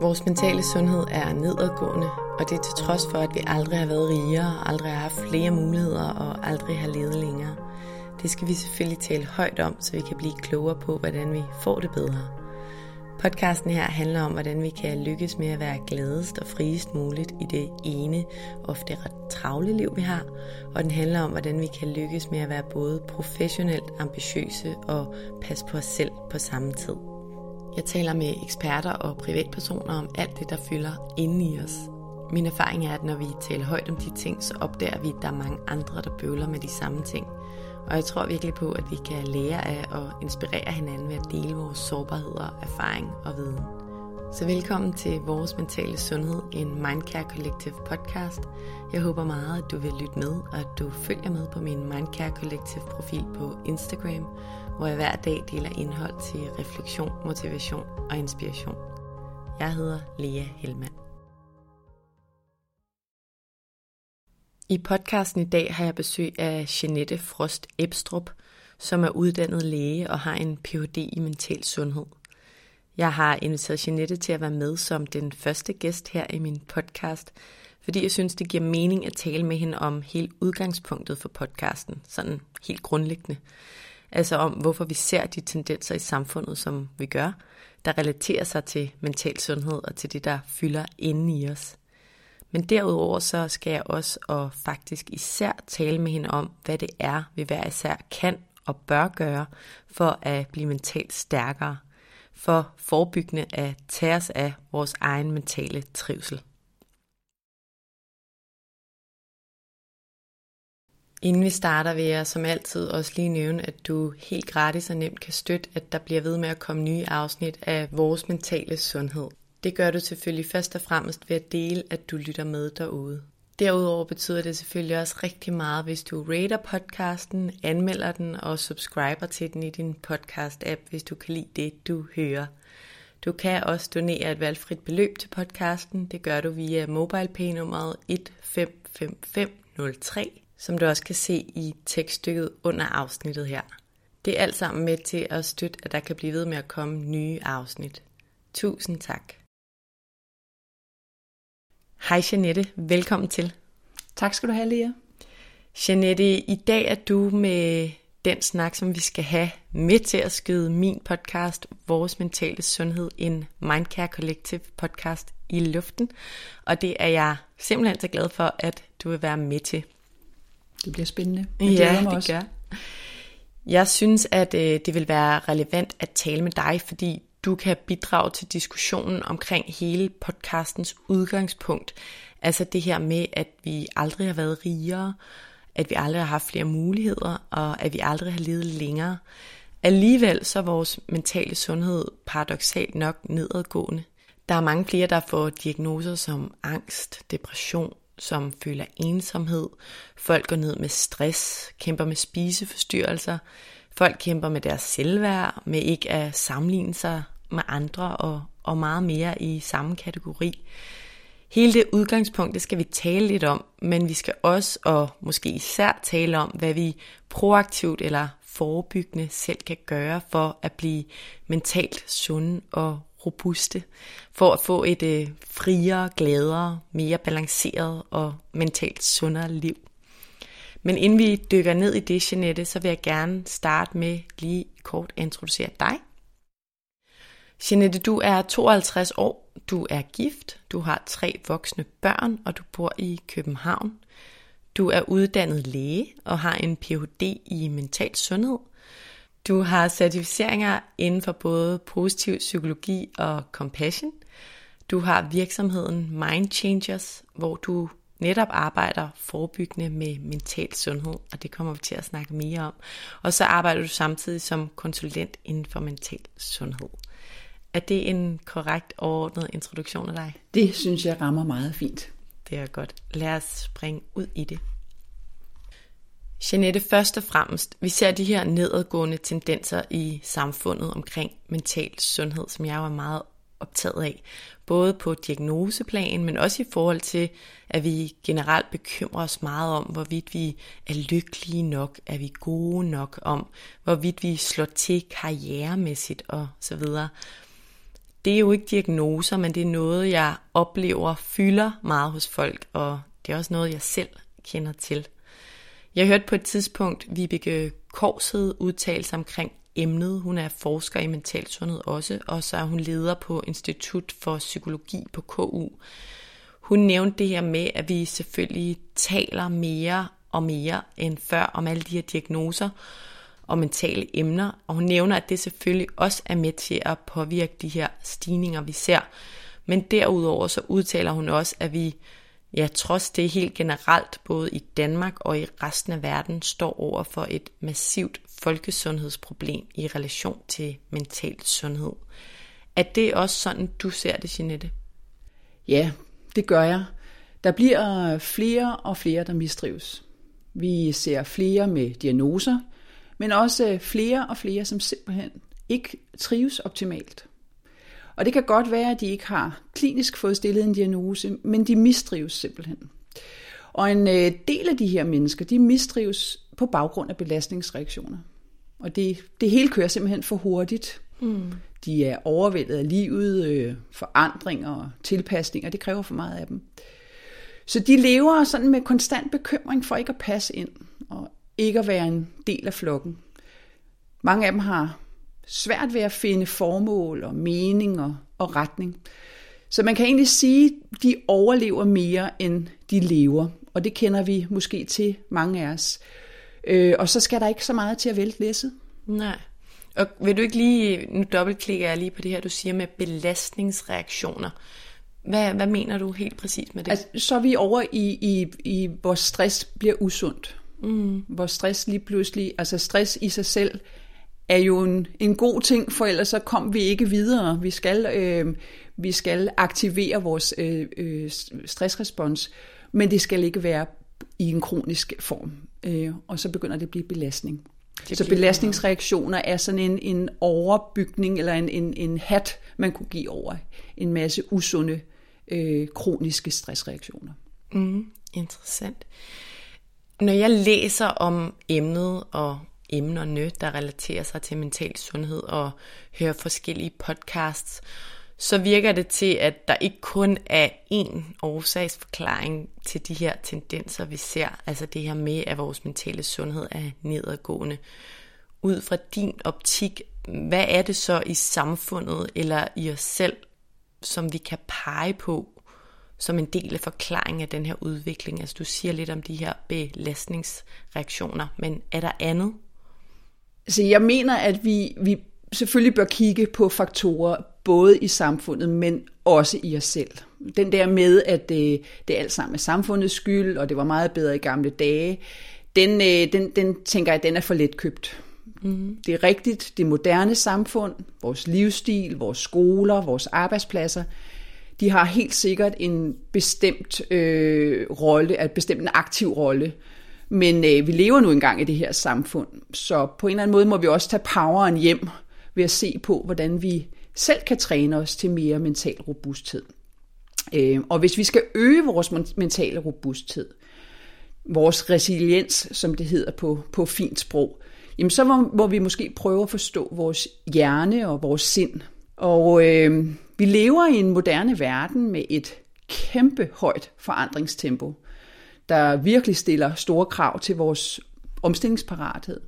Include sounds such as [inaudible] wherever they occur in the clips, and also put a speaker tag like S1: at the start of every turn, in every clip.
S1: Vores mentale sundhed er nedadgående, og det er til trods for, at vi aldrig har været rigere, aldrig har haft flere muligheder og aldrig har levet længere. Det skal vi selvfølgelig tale højt om, så vi kan blive klogere på, hvordan vi får det bedre. Podcasten her handler om, hvordan vi kan lykkes med at være gladest og friest muligt i det ene, ofte ret travle liv, vi har. Og den handler om, hvordan vi kan lykkes med at være både professionelt ambitiøse og passe på os selv på samme tid. Jeg taler med eksperter og privatpersoner om alt det, der fylder inde i os. Min erfaring er, at når vi taler højt om de ting, så opdager vi, at der er mange andre, der bøvler med de samme ting. Og jeg tror virkelig på, at vi kan lære af og inspirere hinanden ved at dele vores sårbarheder, erfaring og viden. Så velkommen til Vores Mentale Sundhed, en Mindcare Collective podcast. Jeg håber meget, at du vil lytte med, og at du følger med på min Mindcare Collective profil på Instagram, hvor jeg hver dag deler indhold til refleksion, motivation og inspiration. Jeg hedder Lea Helmand. I podcasten i dag har jeg besøg af Jeanette Frost Ebstrup, som er uddannet læge og har en Ph.D. i mental sundhed. Jeg har inviteret Jeanette til at være med som den første gæst her i min podcast, fordi jeg synes, det giver mening at tale med hende om hele udgangspunktet for podcasten, sådan helt grundlæggende. Altså om, hvorfor vi ser de tendenser i samfundet, som vi gør, der relaterer sig til mental sundhed og til det, der fylder inde i os. Men derudover så skal jeg også og faktisk især tale med hende om, hvad det er, vi hver især kan og bør gøre for at blive mentalt stærkere, for forebyggende at tage os af vores egen mentale trivsel. Inden vi starter vil jeg som altid også lige nævne, at du helt gratis og nemt kan støtte, at der bliver ved med at komme nye afsnit af vores mentale sundhed. Det gør du selvfølgelig først og fremmest ved at dele, at du lytter med derude. Derudover betyder det selvfølgelig også rigtig meget, hvis du rater podcasten, anmelder den og subscriber til den i din podcast-app, hvis du kan lide det, du hører. Du kan også donere et valgfrit beløb til podcasten. Det gør du via MobilePay-nummeret 155503, som du også kan se i tekststykket under afsnittet her. Det er alt sammen med til at støtte, at der kan blive ved med at komme nye afsnit. Tusind tak. Hej Janette, velkommen til.
S2: Tak skal du have, Lea.
S1: Janette, i dag er du med den snak, som vi skal have med til at skyde min podcast, Vores Mentale Sundhed, en Mindcare Collective podcast i luften. Og det er jeg simpelthen så glad for, at du vil være med til.
S2: Det bliver spændende.
S1: Jeg ja, det også. gør. Jeg synes, at øh, det vil være relevant at tale med dig, fordi du kan bidrage til diskussionen omkring hele podcastens udgangspunkt. Altså det her med, at vi aldrig har været rigere, at vi aldrig har haft flere muligheder, og at vi aldrig har levet længere. Alligevel så er vores mentale sundhed paradoxalt nok nedadgående. Der er mange flere, der får diagnoser som angst, depression, som føler ensomhed. Folk går ned med stress, kæmper med spiseforstyrrelser. Folk kæmper med deres selvværd, med ikke at sammenligne sig med andre og, og meget mere i samme kategori. Hele det udgangspunkt, det skal vi tale lidt om, men vi skal også og måske især tale om, hvad vi proaktivt eller forebyggende selv kan gøre for at blive mentalt sunde og robuste, for at få et øh, friere, gladere, mere balanceret og mentalt sundere liv. Men inden vi dykker ned i det, Jeanette, så vil jeg gerne starte med lige kort at introducere dig. Jeanette, du er 52 år, Du er gift, du har tre voksne børn, og du bor i København. Du er uddannet læge og har en Ph.D. i mental sundhed. Du har certificeringer inden for både positiv psykologi og compassion. Du har virksomheden Mind Changers, hvor du netop arbejder forebyggende med mental sundhed, og det kommer vi til at snakke mere om. Og så arbejder du samtidig som konsulent inden for mental sundhed. Er det en korrekt overordnet introduktion af dig?
S2: Det synes jeg rammer meget fint.
S1: Det er godt. Lad os springe ud i det. Jeanette, først og fremmest, vi ser de her nedadgående tendenser i samfundet omkring mental sundhed, som jeg var meget optaget af. Både på diagnoseplan, men også i forhold til, at vi generelt bekymrer os meget om, hvorvidt vi er lykkelige nok, er vi gode nok, om hvorvidt vi slår til karrieremæssigt og så videre. Det er jo ikke diagnoser, men det er noget, jeg oplever fylder meget hos folk, og det er også noget, jeg selv kender til. Jeg hørte på et tidspunkt Vibeke Korshed udtale sig omkring emnet. Hun er forsker i mental sundhed også, og så er hun leder på Institut for Psykologi på KU. Hun nævnte det her med, at vi selvfølgelig taler mere og mere end før om alle de her diagnoser og mentale emner, og hun nævner, at det selvfølgelig også er med til at påvirke de her stigninger, vi ser. Men derudover så udtaler hun også, at vi ja, trods det helt generelt, både i Danmark og i resten af verden, står over for et massivt folkesundhedsproblem i relation til mental sundhed. Er det også sådan, du ser det, Jeanette?
S2: Ja, det gør jeg. Der bliver flere og flere, der mistrives. Vi ser flere med diagnoser, men også flere og flere, som simpelthen ikke trives optimalt. Og det kan godt være, at de ikke har klinisk fået stillet en diagnose, men de mistrives simpelthen. Og en øh, del af de her mennesker, de mistrives på baggrund af belastningsreaktioner. Og det, det hele kører simpelthen for hurtigt. Mm. De er overvældet af livet, øh, forandringer og tilpasninger, det kræver for meget af dem. Så de lever sådan med konstant bekymring for ikke at passe ind, ikke at være en del af flokken. Mange af dem har svært ved at finde formål og mening og, og retning. Så man kan egentlig sige, at de overlever mere, end de lever. Og det kender vi måske til mange af os. Øh, og så skal der ikke så meget til at vælte læsset.
S1: Nej. Og vil du ikke lige, nu dobbeltklikker jeg lige på det her, du siger med belastningsreaktioner. Hvad, hvad mener du helt præcis med det?
S2: Altså, så er vi over i, i, i, hvor stress bliver usundt. Mm. Hvor stress lige pludselig, altså stress i sig selv, er jo en, en god ting, for ellers så kom vi ikke videre. Vi skal, øh, vi skal aktivere vores øh, øh, stressrespons, men det skal ikke være i en kronisk form. Øh, og så begynder det at blive belastning. Det så belastningsreaktioner er sådan en, en overbygning, eller en, en, en hat, man kunne give over en masse usunde, øh, kroniske stressreaktioner.
S1: Mm, interessant. Når jeg læser om emnet og emnerne, der relaterer sig til mental sundhed og hører forskellige podcasts, så virker det til, at der ikke kun er én årsagsforklaring til de her tendenser, vi ser. Altså det her med, at vores mentale sundhed er nedadgående. Ud fra din optik, hvad er det så i samfundet eller i os selv, som vi kan pege på som en del af forklaringen af den her udvikling? Altså du siger lidt om de her belastningsreaktioner, men er der andet?
S2: Så jeg mener, at vi, vi selvfølgelig bør kigge på faktorer, både i samfundet, men også i os selv. Den der med, at det, det er alt sammen er samfundets skyld, og det var meget bedre i gamle dage, den, øh, den, den tænker jeg, den er for let købt. Mm. Det er rigtigt, det moderne samfund, vores livsstil, vores skoler, vores arbejdspladser, de har helt sikkert en bestemt øh, rolle, en bestemt en aktiv rolle men øh, vi lever nu engang i det her samfund, så på en eller anden måde må vi også tage poweren hjem ved at se på, hvordan vi selv kan træne os til mere mental robusthed. Øh, og hvis vi skal øge vores mentale robusthed, vores resiliens, som det hedder på, på fint sprog, jamen så må, må vi måske prøve at forstå vores hjerne og vores sind. Og øh, vi lever i en moderne verden med et kæmpe højt forandringstempo der virkelig stiller store krav til vores omstillingsparathed.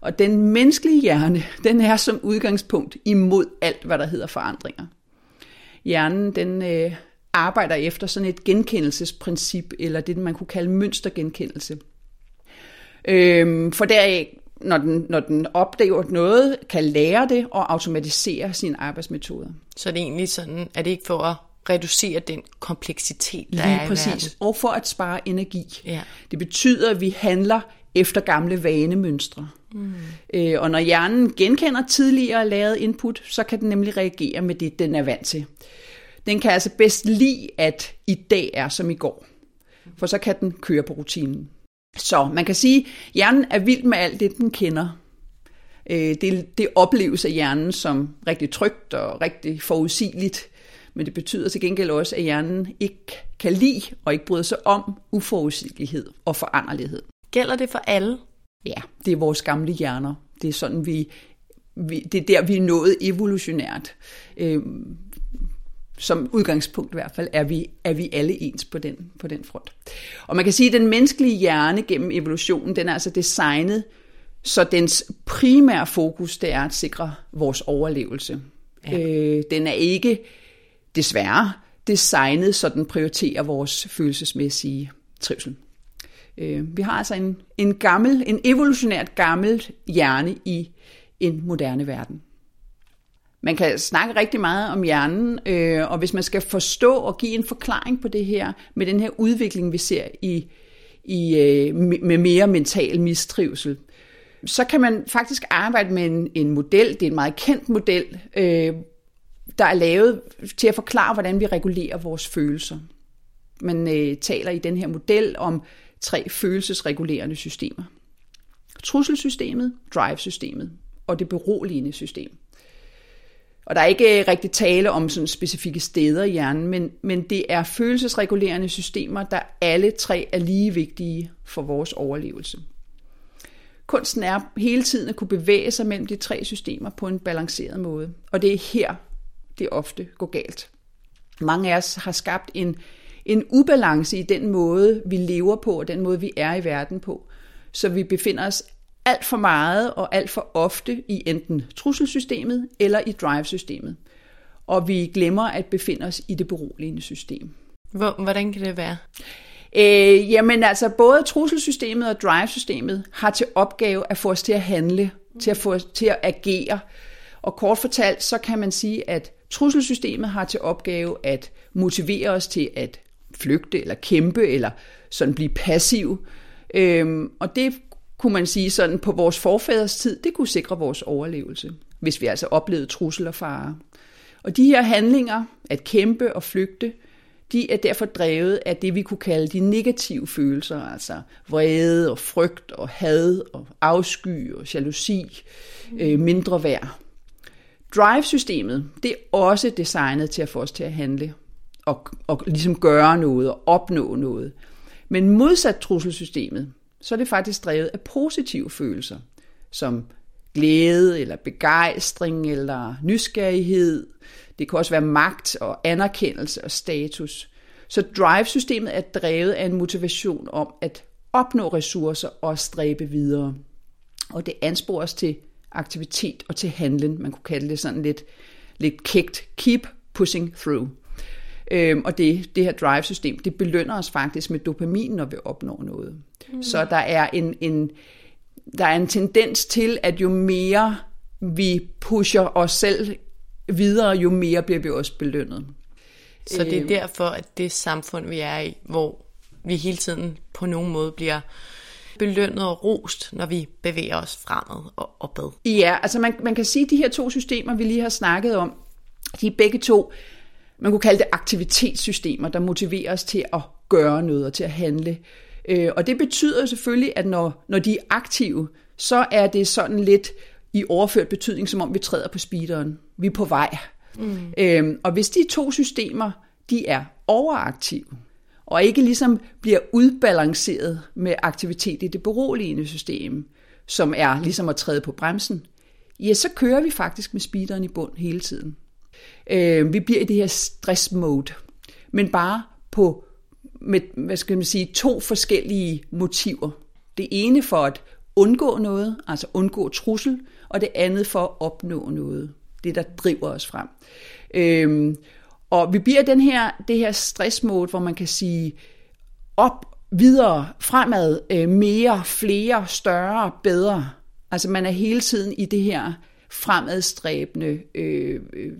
S2: Og den menneskelige hjerne, den er som udgangspunkt imod alt, hvad der hedder forandringer. hjernen den øh, arbejder efter sådan et genkendelsesprincip, eller det, man kunne kalde mønstergenkendelse. Øhm, for deraf, når den, når den opdager noget, kan lære det og automatisere sine arbejdsmetoder.
S1: Så det er egentlig sådan, er det ikke for at reducere den kompleksitet, der
S2: Lige
S1: er
S2: præcis.
S1: verden?
S2: Og for at spare energi.
S1: Ja.
S2: Det betyder, at vi handler efter gamle vanemønstre. Mm. Øh, og når hjernen genkender tidligere lavet input, så kan den nemlig reagere med det, den er vant til. Den kan altså bedst lide, at i dag er som i går. For så kan den køre på rutinen. Så man kan sige, at hjernen er vild med alt det, den kender. Øh, det, det opleves af hjernen som rigtig trygt og rigtig forudsigeligt. Men det betyder til gengæld også, at hjernen ikke kan lide og ikke bryder sig om uforudsigelighed og foranderlighed.
S1: Gælder det for alle?
S2: Ja, det er vores gamle hjerner. Det er sådan, vi, vi det er der, vi er nået evolutionært. Øhm, som udgangspunkt i hvert fald, er vi, er vi alle ens på den, på den front. Og man kan sige, at den menneskelige hjerne gennem evolutionen, den er altså designet, så dens primære fokus, det er at sikre vores overlevelse. Ja. Øh, den er ikke, desværre, designet, så den prioriterer vores følelsesmæssige trivsel. Øh, vi har altså en, en gammel, en evolutionært gammel hjerne i en moderne verden. Man kan snakke rigtig meget om hjernen, øh, og hvis man skal forstå og give en forklaring på det her, med den her udvikling, vi ser i, i øh, med mere mental mistrivsel, så kan man faktisk arbejde med en, en model, det er en meget kendt model, øh, der er lavet til at forklare, hvordan vi regulerer vores følelser. Man øh, taler i den her model om tre følelsesregulerende systemer. Trusselsystemet, drive-systemet og det beroligende system. Og der er ikke øh, rigtig tale om sådan specifikke steder i hjernen, men, men det er følelsesregulerende systemer, der alle tre er lige vigtige for vores overlevelse. Kunsten er hele tiden at kunne bevæge sig mellem de tre systemer på en balanceret måde. Og det er her, det ofte går galt. Mange af os har skabt en, en ubalance i den måde, vi lever på, og den måde, vi er i verden på. Så vi befinder os alt for meget og alt for ofte i enten trusselsystemet eller i drive-systemet. Og vi glemmer at befinde os i det beroligende system.
S1: Hvordan kan det være?
S2: Øh, jamen altså, både trusselsystemet og drive-systemet har til opgave at få os til at handle, til at få os til at agere. Og kort fortalt, så kan man sige, at trusselsystemet har til opgave at motivere os til at flygte eller kæmpe eller sådan blive passiv. Øhm, og det kunne man sige sådan på vores forfædres tid, det kunne sikre vores overlevelse, hvis vi altså oplevede trussel og fare. Og de her handlinger, at kæmpe og flygte, de er derfor drevet af det, vi kunne kalde de negative følelser, altså vrede og frygt og had og afsky og jalousi, øh, mindre værd. Drive-systemet, det er også designet til at få os til at handle og, og ligesom gøre noget og opnå noget. Men modsat trusselsystemet, så er det faktisk drevet af positive følelser, som glæde eller begejstring eller nysgerrighed. Det kan også være magt og anerkendelse og status. Så drive-systemet er drevet af en motivation om at opnå ressourcer og stræbe videre. Og det anspores til aktivitet og til handling. Man kunne kalde det sådan lidt, lidt kægt. Keep pushing through. Øhm, og det, det her drive-system, det belønner os faktisk med dopamin, når vi opnår noget. Mm. Så der er en, en, der er en tendens til, at jo mere vi pusher os selv videre, jo mere bliver vi også belønnet.
S1: Så det er derfor, at det samfund, vi er i, hvor vi hele tiden på nogen måde bliver belønnet og rost, når vi bevæger os fremad og opad.
S2: Ja, altså man, man kan sige, at de her to systemer, vi lige har snakket om, de er begge to, man kunne kalde det aktivitetssystemer, der motiverer os til at gøre noget og til at handle. Øh, og det betyder selvfølgelig, at når, når de er aktive, så er det sådan lidt i overført betydning, som om vi træder på speederen. Vi er på vej. Mm. Øhm, og hvis de to systemer, de er overaktive, og ikke ligesom bliver udbalanceret med aktivitet i det beroligende system, som er ligesom at træde på bremsen, ja, så kører vi faktisk med speederen i bund hele tiden. Øh, vi bliver i det her stress mode, men bare på med, hvad skal man sige, to forskellige motiver. Det ene for at undgå noget, altså undgå trussel, og det andet for at opnå noget. Det, der driver os frem. Øhm, Og vi bliver den her, det her stressmode, hvor man kan sige op, videre, fremad, øh, mere, flere, større, bedre. Altså man er hele tiden i det her fremadstræbende øh, øh,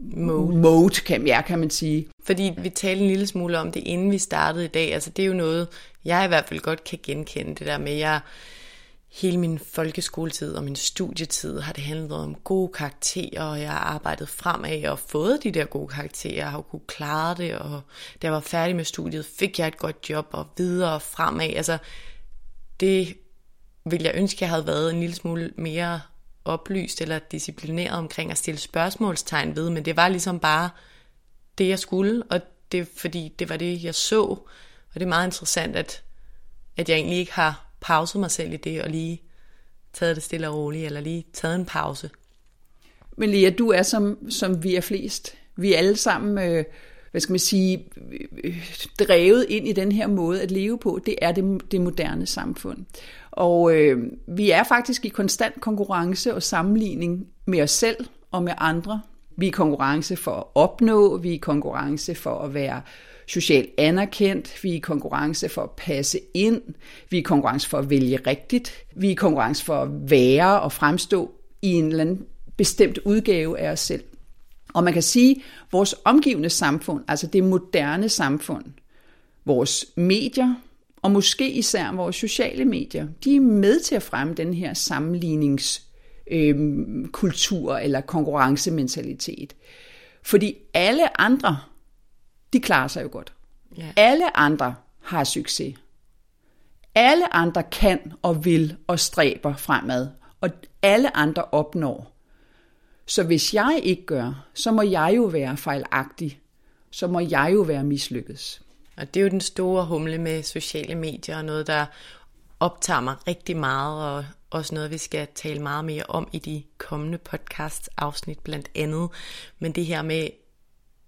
S2: mode, mode kan, ja, kan man sige.
S1: Fordi vi talte en lille smule om det, inden vi startede i dag. Altså det er jo noget, jeg i hvert fald godt kan genkende, det der med, jeg hele min folkeskoletid og min studietid har det handlet om gode karakterer, og jeg har arbejdet fremad og fået de der gode karakterer, jeg har kunne klare det, og da jeg var færdig med studiet, fik jeg et godt job og videre fremad. Altså, det vil jeg ønske, jeg havde været en lille smule mere oplyst eller disciplineret omkring at stille spørgsmålstegn ved, men det var ligesom bare det, jeg skulle, og det fordi det var det, jeg så, og det er meget interessant, at, at jeg egentlig ikke har pauset mig selv i det, og lige taget det stille og roligt, eller lige taget en pause.
S2: Men Lea, du er som, som vi er flest. Vi er alle sammen, øh, hvad skal man sige, drevet ind i den her måde at leve på. Det er det, det moderne samfund. Og øh, vi er faktisk i konstant konkurrence og sammenligning med os selv og med andre. Vi er i konkurrence for at opnå, vi er i konkurrence for at være socialt anerkendt, vi er i konkurrence for at passe ind, vi er i konkurrence for at vælge rigtigt, vi er i konkurrence for at være og fremstå i en eller anden bestemt udgave af os selv. Og man kan sige, at vores omgivende samfund, altså det moderne samfund, vores medier, og måske især vores sociale medier, de er med til at fremme den her sammenligningskultur øh, eller konkurrencementalitet. Fordi alle andre de klarer sig jo godt. Ja. Alle andre har succes. Alle andre kan og vil og stræber fremad, og alle andre opnår. Så hvis jeg ikke gør, så må jeg jo være fejlagtig. Så må jeg jo være mislykket.
S1: Og det er jo den store humle med sociale medier, og noget, der optager mig rigtig meget, og også noget, vi skal tale meget mere om i de kommende podcast-afsnit blandt andet. Men det her med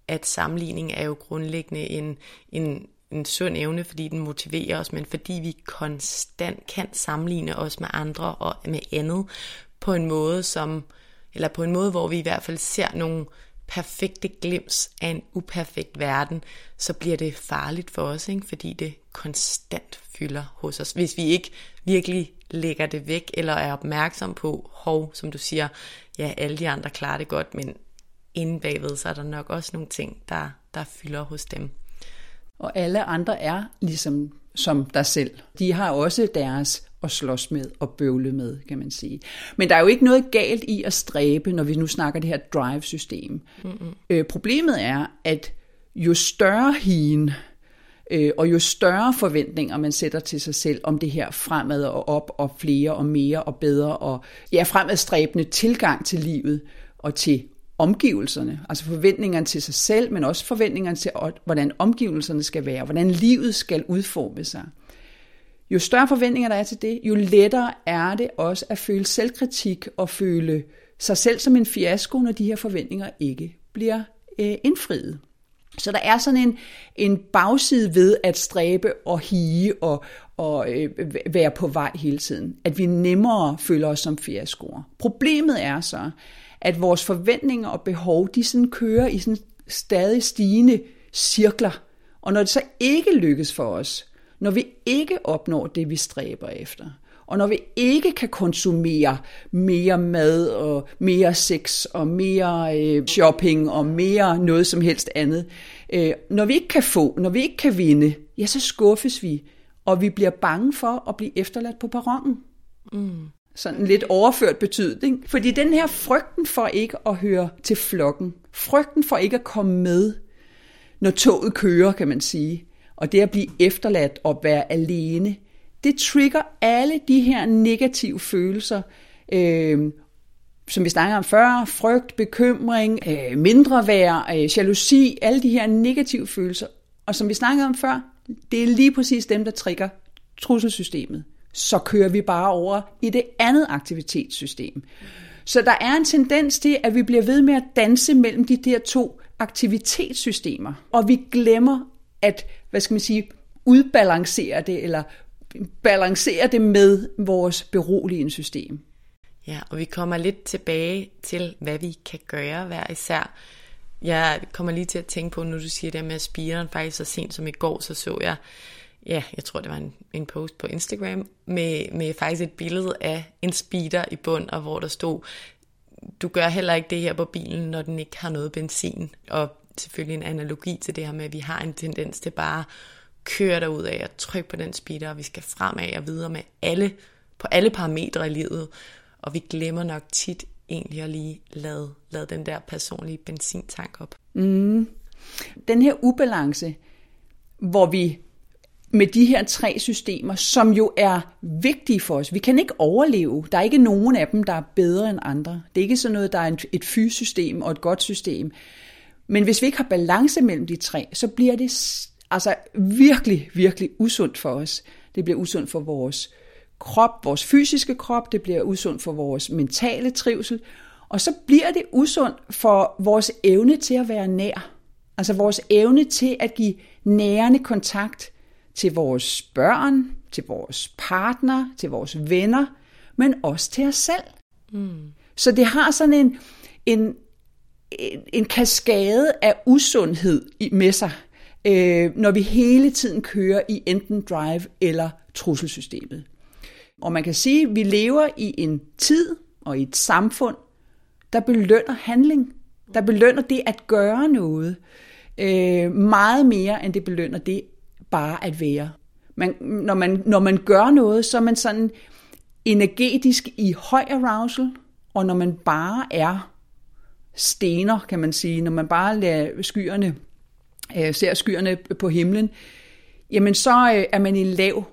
S1: at sammenligning er jo grundlæggende en, en, en sund evne, fordi den motiverer os, men fordi vi konstant kan sammenligne os med andre og med andet på en måde, som, eller på en måde, hvor vi i hvert fald ser nogle perfekte glims af en uperfekt verden, så bliver det farligt for os, ikke? fordi det konstant fylder hos os. Hvis vi ikke virkelig lægger det væk, eller er opmærksom på, hov, som du siger, ja, alle de andre klarer det godt, men inde bagved, så er der nok også nogle ting, der, der fylder hos dem.
S2: Og alle andre er ligesom som dig selv. De har også deres at slås med og bøvle med, kan man sige. Men der er jo ikke noget galt i at stræbe, når vi nu snakker det her drive-system. Mm-hmm. Øh, problemet er, at jo større hien, øh, og jo større forventninger man sætter til sig selv om det her fremad og op og flere og mere og bedre og ja, fremadstræbende tilgang til livet og til omgivelserne, altså forventningerne til sig selv, men også forventningerne til, hvordan omgivelserne skal være, hvordan livet skal udforme sig. Jo større forventninger der er til det, jo lettere er det også at føle selvkritik og føle sig selv som en fiasko, når de her forventninger ikke bliver øh, indfriet. Så der er sådan en, en bagside ved at stræbe og hige og, og øh, være på vej hele tiden. At vi nemmere føler os som fiaskoer. Problemet er så, at vores forventninger og behov, de sådan kører i sådan stadig stigende cirkler. Og når det så ikke lykkes for os, når vi ikke opnår det, vi stræber efter, og når vi ikke kan konsumere mere mad og mere sex og mere øh, shopping og mere noget som helst andet, øh, når vi ikke kan få, når vi ikke kan vinde, ja, så skuffes vi, og vi bliver bange for at blive efterladt på perronen. Mm sådan lidt overført betydning. Fordi den her frygten for ikke at høre til flokken, frygten for ikke at komme med, når toget kører, kan man sige, og det at blive efterladt og være alene, det trigger alle de her negative følelser, øh, som vi snakker om før, frygt, bekymring, øh, mindre værd, øh, jalousi, alle de her negative følelser. Og som vi snakkede om før, det er lige præcis dem, der trigger trusselsystemet så kører vi bare over i det andet aktivitetssystem. Så der er en tendens til, at vi bliver ved med at danse mellem de der to aktivitetssystemer, og vi glemmer at, hvad skal man sige, udbalancere det, eller balancere det med vores beroligende system.
S1: Ja, og vi kommer lidt tilbage til, hvad vi kan gøre hver især. Jeg kommer lige til at tænke på, når du siger det med spiren, faktisk så sent som i går, så så jeg, ja, jeg tror det var en, en post på Instagram, med, med faktisk et billede af en speeder i bund, og hvor der stod, du gør heller ikke det her på bilen, når den ikke har noget benzin. Og selvfølgelig en analogi til det her med, at vi har en tendens til bare køre derud af og trykke på den speeder, og vi skal fremad og videre med alle, på alle parametre i livet. Og vi glemmer nok tit egentlig at lige lade, lade den der personlige benzintank op.
S2: Mm. Den her ubalance, hvor vi med de her tre systemer, som jo er vigtige for os. Vi kan ikke overleve. Der er ikke nogen af dem, der er bedre end andre. Det er ikke sådan noget, der er et fyrsystem og et godt system. Men hvis vi ikke har balance mellem de tre, så bliver det altså virkelig, virkelig usundt for os. Det bliver usundt for vores krop, vores fysiske krop, det bliver usundt for vores mentale trivsel, og så bliver det usundt for vores evne til at være nær. Altså vores evne til at give nærende kontakt til vores børn, til vores partner, til vores venner, men også til os selv. Mm. Så det har sådan en, en, en, en kaskade af usundhed med sig, øh, når vi hele tiden kører i enten drive eller trusselsystemet. Og man kan sige, at vi lever i en tid og i et samfund, der belønner handling. Der belønner det at gøre noget. Øh, meget mere, end det belønner det bare at være. Man, når, man, når man gør noget, så er man sådan energetisk i høj arousal, og når man bare er stener, kan man sige, når man bare lader skyerne, øh, ser skyerne på himlen, jamen så øh, er man i lav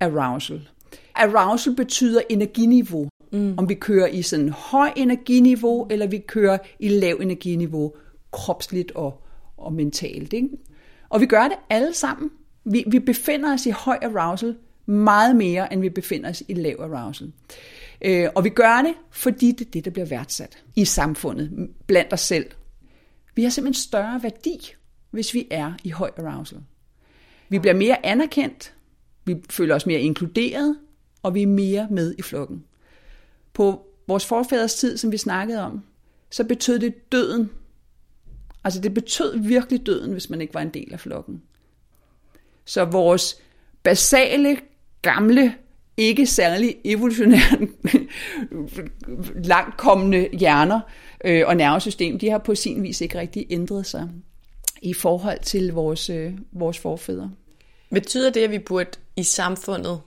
S2: arousal. Arousal betyder energiniveau. Mm. Om vi kører i sådan høj energiniveau, eller vi kører i lav energiniveau, kropsligt og, og mentalt. Ikke? Og vi gør det alle sammen. Vi, vi befinder os i høj arousal meget mere, end vi befinder os i lav arousal. Øh, og vi gør det, fordi det er det, der bliver værdsat i samfundet, blandt os selv. Vi har simpelthen større værdi, hvis vi er i høj arousal. Vi bliver mere anerkendt, vi føler os mere inkluderet, og vi er mere med i flokken. På vores forfædres tid, som vi snakkede om, så betød det døden. Altså det betød virkelig døden, hvis man ikke var en del af flokken. Så vores basale, gamle, ikke særlig evolutionært [laughs] langt kommende hjerner øh, og nervesystem, de har på sin vis ikke rigtig ændret sig i forhold til vores, øh, vores forfædre.
S1: Betyder det, at vi burde i samfundet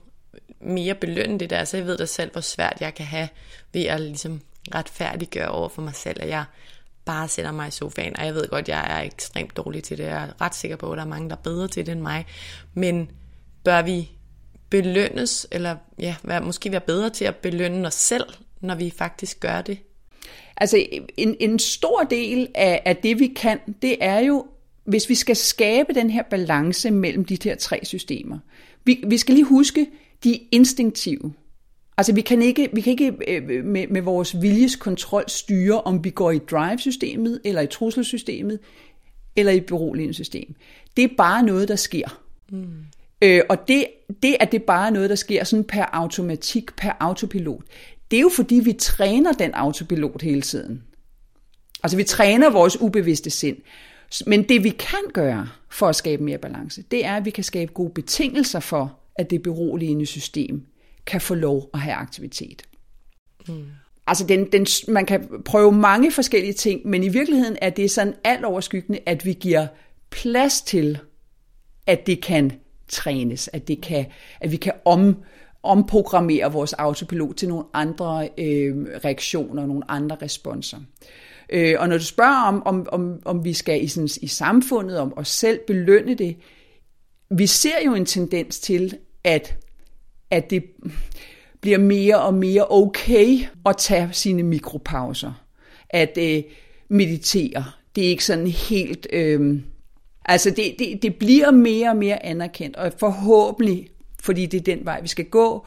S1: mere belønne det der? Så jeg ved da selv, hvor svært jeg kan have ved at ligesom retfærdiggøre over for mig selv, at jeg bare sætter mig i sofaen. Og jeg ved godt, jeg er ekstremt dårlig til det. Jeg er ret sikker på, at der er mange, der er bedre til det end mig. Men bør vi belønnes, eller ja, være, måske være bedre til at belønne os selv, når vi faktisk gør det?
S2: Altså en, en stor del af, af det, vi kan, det er jo, hvis vi skal skabe den her balance mellem de her tre systemer. Vi, vi skal lige huske, de er instinktive. Altså vi kan ikke, vi kan ikke øh, med, med vores viljes kontrol styre, om vi går i drive-systemet, eller i trusselsystemet, eller i beroligende system. Det er bare noget, der sker. Mm. Øh, og det, det, at det bare er noget, der sker sådan per automatik, per autopilot, det er jo fordi, vi træner den autopilot hele tiden. Altså vi træner vores ubevidste sind. Men det vi kan gøre for at skabe mere balance, det er, at vi kan skabe gode betingelser for, at det beroligende system kan få lov at have aktivitet. Mm. Altså den, den, man kan prøve mange forskellige ting, men i virkeligheden er det sådan alt overskyggende, at vi giver plads til, at det kan trænes, at, det kan, at vi kan om, omprogrammere vores autopilot til nogle andre øh, reaktioner, nogle andre responser. Øh, og når du spørger om, om, om, om vi skal i, sådan, i samfundet, om os selv belønne det, vi ser jo en tendens til, at, at det bliver mere og mere okay at tage sine mikropauser. At øh, meditere. Det er ikke sådan helt... Øh, altså det, det, det bliver mere og mere anerkendt, og forhåbentlig, fordi det er den vej, vi skal gå,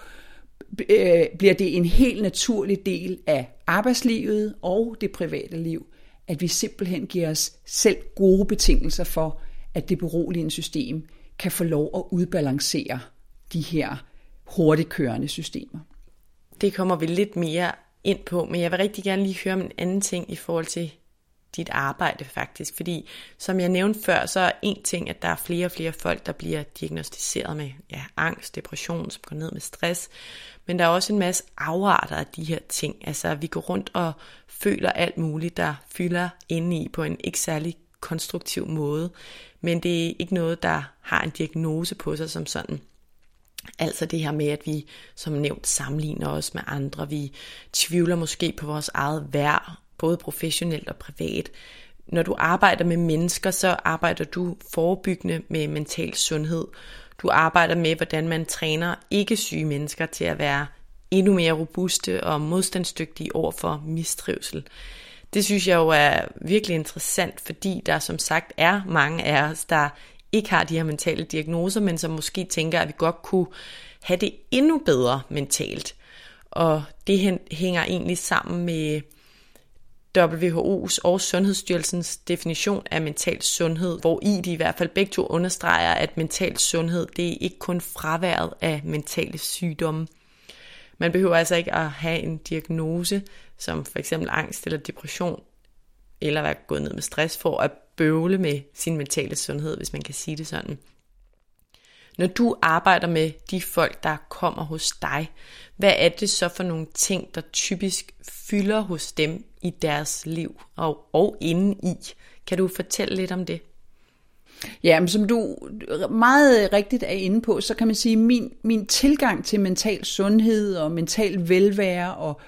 S2: øh, bliver det en helt naturlig del af arbejdslivet og det private liv, at vi simpelthen giver os selv gode betingelser for, at det beroligende system kan få lov at udbalancere de her hurtigt kørende systemer.
S1: Det kommer vi lidt mere ind på, men jeg vil rigtig gerne lige høre om en anden ting i forhold til dit arbejde faktisk. Fordi som jeg nævnte før, så er en ting, at der er flere og flere folk, der bliver diagnostiseret med ja, angst, depression, som går ned med stress. Men der er også en masse afarter af de her ting. Altså vi går rundt og føler alt muligt, der fylder inde i på en ikke særlig konstruktiv måde. Men det er ikke noget, der har en diagnose på sig som sådan. Altså det her med, at vi som nævnt sammenligner os med andre. Vi tvivler måske på vores eget værd, både professionelt og privat. Når du arbejder med mennesker, så arbejder du forebyggende med mental sundhed. Du arbejder med, hvordan man træner ikke syge mennesker til at være endnu mere robuste og modstandsdygtige over for mistrivsel. Det synes jeg jo er virkelig interessant, fordi der som sagt er mange af os, der ikke har de her mentale diagnoser, men som måske tænker, at vi godt kunne have det endnu bedre mentalt. Og det hænger egentlig sammen med WHO's og Sundhedsstyrelsens definition af mental sundhed, hvor i de i hvert fald begge to understreger, at mental sundhed det er ikke kun fraværet af mentale sygdomme. Man behøver altså ikke at have en diagnose, som for eksempel angst eller depression, eller være gået ned med stress for at bøvle med sin mentale sundhed, hvis man kan sige det sådan. Når du arbejder med de folk, der kommer hos dig, hvad er det så for nogle ting, der typisk fylder hos dem i deres liv og, og inde i? Kan du fortælle lidt om det?
S2: Ja, men som du meget rigtigt er inde på, så kan man sige, at min, min tilgang til mental sundhed og mental velvære og,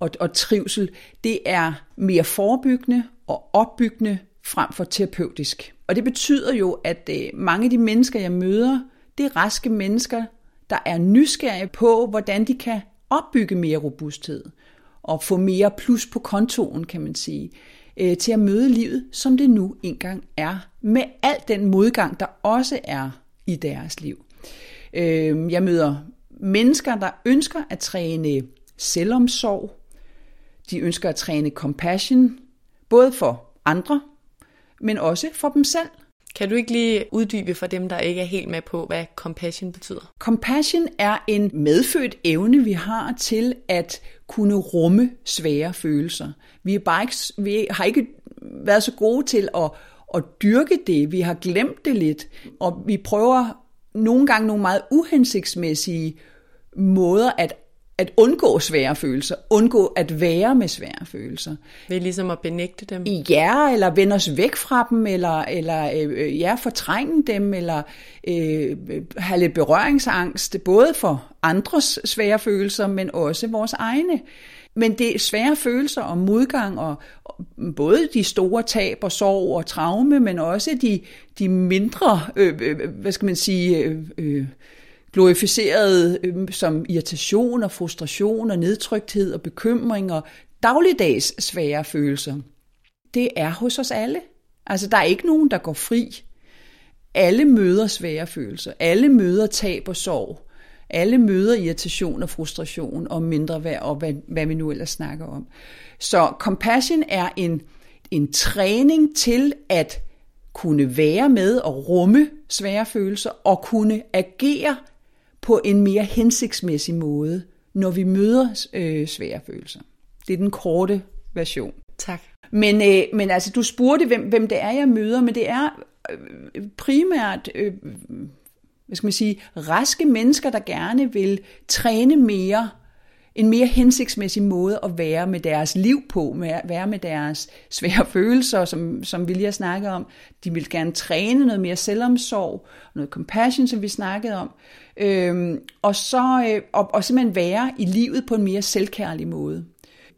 S2: og, og trivsel, det er mere forebyggende og opbyggende frem for terapeutisk. Og det betyder jo, at øh, mange af de mennesker, jeg møder, det er raske mennesker, der er nysgerrige på, hvordan de kan opbygge mere robusthed og få mere plus på kontoen, kan man sige, øh, til at møde livet, som det nu engang er, med al den modgang, der også er i deres liv. Øh, jeg møder mennesker, der ønsker at træne selvomsorg, de ønsker at træne compassion, både for andre, men også for dem selv.
S1: Kan du ikke lige uddybe for dem, der ikke er helt med på, hvad compassion betyder?
S2: Compassion er en medfødt evne, vi har til at kunne rumme svære følelser. Vi, er bare ikke, vi har ikke været så gode til at, at dyrke det. Vi har glemt det lidt, og vi prøver nogle gange nogle meget uhensigtsmæssige måder at at undgå svære følelser, undgå at være med svære følelser.
S1: Ved ligesom at benægte dem?
S2: Ja, eller vende os væk fra dem, eller, eller øh, ja, fortrænge dem, eller øh, have lidt berøringsangst, både for andres svære følelser, men også vores egne. Men det er svære følelser og modgang, og, både de store tab og sorg og traume, men også de, de mindre, øh, øh, hvad skal man sige, øh, glorificerede øh, som irritation og frustration og nedtrykthed og bekymring og dagligdags svære følelser. Det er hos os alle. Altså, der er ikke nogen, der går fri. Alle møder svære følelser. Alle møder tab og sorg. Alle møder irritation og frustration og mindre værd og hvad, hvad vi nu ellers snakker om. Så compassion er en, en træning til at kunne være med og rumme svære følelser og kunne agere på en mere hensigtsmæssig måde, når vi møder øh, svære følelser. Det er den korte version.
S1: Tak.
S2: Men, øh, men altså, du spurgte, hvem, hvem det er, jeg møder, men det er øh, primært, øh, hvad skal man sige, raske mennesker, der gerne vil træne mere, en mere hensigtsmæssig måde at være med deres liv på, med at være med deres svære [laughs] følelser, som, som vi lige har snakket om. De vil gerne træne noget mere selvomsorg, noget compassion, som vi snakkede om. Øhm, og, så, øh, og, og simpelthen være i livet på en mere selvkærlig måde.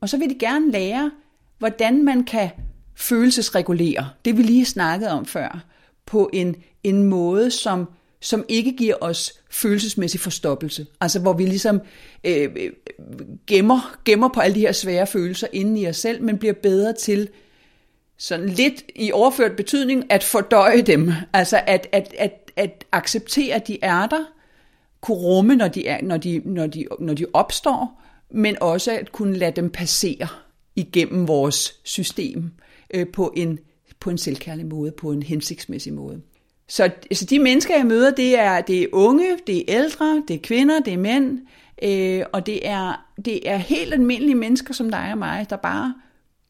S2: Og så vil de gerne lære, hvordan man kan følelsesregulere, det vi lige har snakket om før, på en, en måde, som, som ikke giver os følelsesmæssig forstoppelse. Altså hvor vi ligesom øh, gemmer, gemmer på alle de her svære følelser inde i os selv, men bliver bedre til sådan lidt i overført betydning at fordøje dem. Altså at, at, at, at acceptere, at de er der, kunne rumme, når de, er, når, de, når, de, når de opstår, men også at kunne lade dem passere igennem vores system øh, på, en, på en selvkærlig måde, på en hensigtsmæssig måde. Så altså de mennesker, jeg møder, det er, det er unge, det er ældre, det er kvinder, det er mænd, øh, og det er, det er helt almindelige mennesker som dig og mig, der bare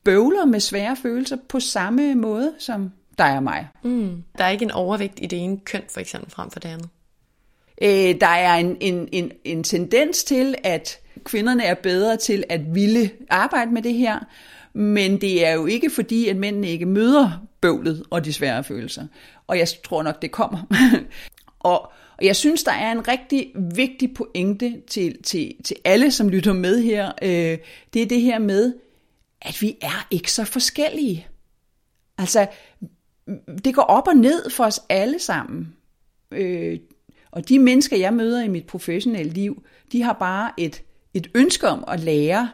S2: bøvler med svære følelser på samme måde som dig og mig.
S1: Mm. Der er ikke en overvægt i det ene køn, for eksempel, frem for det andet.
S2: Øh, der er en, en, en, en tendens til, at kvinderne er bedre til at ville arbejde med det her, men det er jo ikke fordi, at mændene ikke møder bøvlet og de svære følelser. Og jeg tror nok, det kommer. [laughs] og, og jeg synes, der er en rigtig vigtig pointe til, til, til alle, som lytter med her. Øh, det er det her med, at vi er ikke så forskellige. Altså, det går op og ned for os alle sammen. Øh, og de mennesker, jeg møder i mit professionelle liv, de har bare et, et ønske om at lære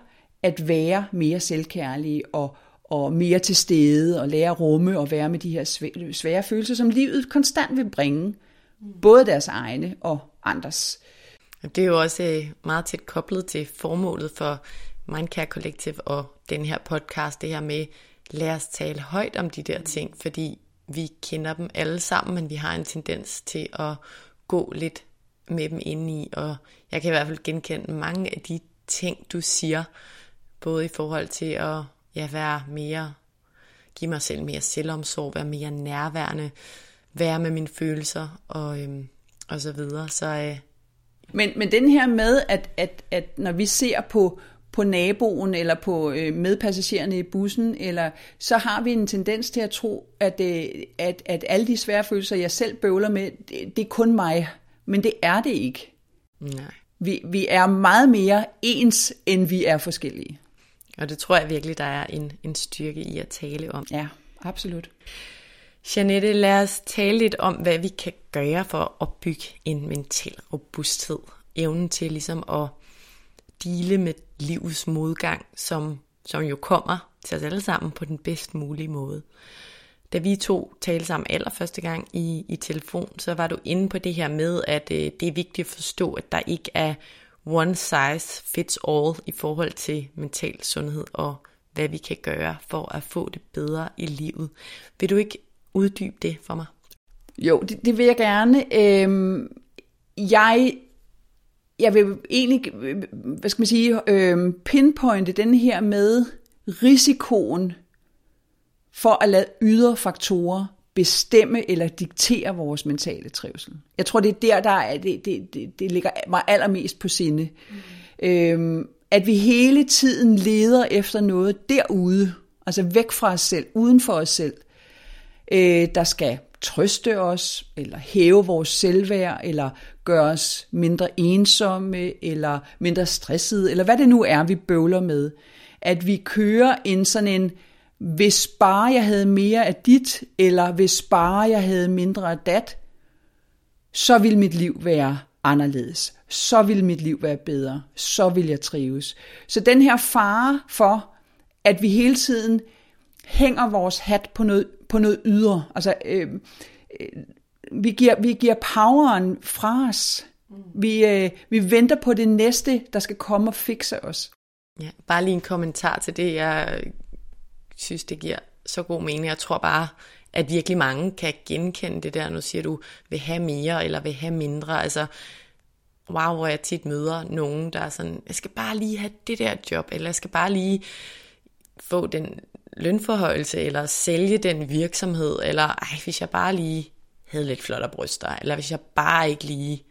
S2: at være mere selvkærlige og, og mere til stede og lære at rumme og være med de her svære følelser, som livet konstant vil bringe. Både deres egne og andres.
S1: Det er jo også øh, meget tæt koblet til formålet for Mindcare Collective og den her podcast, det her med, lad os tale højt om de der ting, fordi vi kender dem alle sammen, men vi har en tendens til at gå lidt med dem ind i, og jeg kan i hvert fald genkende mange af de ting, du siger, både i forhold til at ja, være mere, give mig selv mere selvomsorg, være mere nærværende, være med mine følelser og, øhm, og så videre. Så, øh,
S2: men, men den her med, at, at, at når vi ser på, på naboen eller på øh, medpassagererne i bussen, eller så har vi en tendens til at tro, at, øh, at, at alle de svære følelser, jeg selv bøvler med, det, det er kun mig. Men det er det ikke.
S1: Nej.
S2: Vi, vi er meget mere ens, end vi er forskellige.
S1: Og det tror jeg virkelig, der er en, en styrke i at tale om.
S2: Ja, absolut.
S1: Janette, lad os tale lidt om, hvad vi kan gøre for at opbygge en mental robusthed. Evnen til ligesom at dele med livets modgang, som, som jo kommer til os alle sammen på den bedst mulige måde. Da vi to talte sammen allerførste gang i, i telefon, så var du inde på det her med, at øh, det er vigtigt at forstå, at der ikke er one size fits all i forhold til mental sundhed og hvad vi kan gøre for at få det bedre i livet. Vil du ikke uddybe det for mig?
S2: Jo, det, det vil jeg gerne. Øhm, jeg, jeg vil egentlig, hvad skal man sige, øhm, pinpointe den her med risikoen for at lade ydre faktorer bestemme eller diktere vores mentale trivsel. Jeg tror, det er der, der er, det, det, det, det ligger mig allermest på sinde. Mm. Øhm, at vi hele tiden leder efter noget derude, altså væk fra os selv, uden for os selv, øh, der skal trøste os, eller hæve vores selvværd, eller gøre os mindre ensomme, eller mindre stressede, eller hvad det nu er, vi bøvler med. At vi kører en sådan en hvis bare jeg havde mere af dit, eller hvis bare jeg havde mindre af dat, så ville mit liv være anderledes. Så ville mit liv være bedre. Så ville jeg trives. Så den her fare for, at vi hele tiden hænger vores hat på noget, på noget ydre. Altså, øh, øh, vi, giver, vi giver poweren fra os. Vi, øh, vi venter på det næste, der skal komme og fikse os.
S1: Ja, bare lige en kommentar til det. Jeg synes, det giver så god mening. Jeg tror bare, at virkelig mange kan genkende det der, nu siger du, vil have mere eller vil have mindre. Altså, wow, hvor jeg tit møder nogen, der er sådan, jeg skal bare lige have det der job, eller jeg skal bare lige få den lønforhøjelse, eller sælge den virksomhed, eller ej, hvis jeg bare lige havde lidt flottere bryster, eller hvis jeg bare ikke lige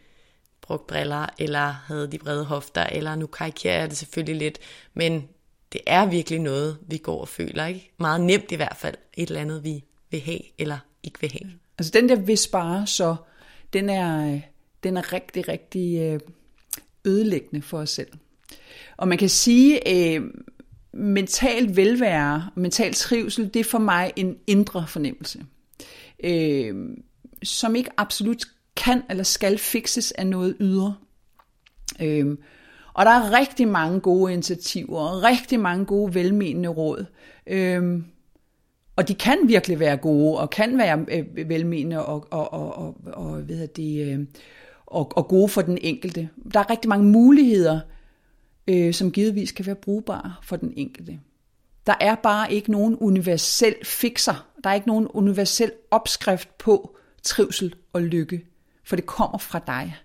S1: brugte briller, eller havde de brede hofter, eller nu karikerer jeg det selvfølgelig lidt, men det er virkelig noget, vi går og føler, ikke? Meget nemt i hvert fald, et eller andet, vi vil have eller ikke vil have.
S2: Altså den der hvis bare så, den er, øh, den er rigtig, rigtig øh, ødelæggende for os selv. Og man kan sige, øh, mental velvære, mental trivsel, det er for mig en indre fornemmelse, øh, som ikke absolut kan eller skal fikses af noget ydre. Øh, og der er rigtig mange gode initiativer, og rigtig mange gode velmenende råd. Øhm, og de kan virkelig være gode, og kan være øh, velmenende og, og, og, og, og, hvad det, øh, og, og gode for den enkelte. Der er rigtig mange muligheder, øh, som givetvis kan være brugbare for den enkelte. Der er bare ikke nogen universel fixer. Der er ikke nogen universel opskrift på trivsel og lykke, for det kommer fra dig.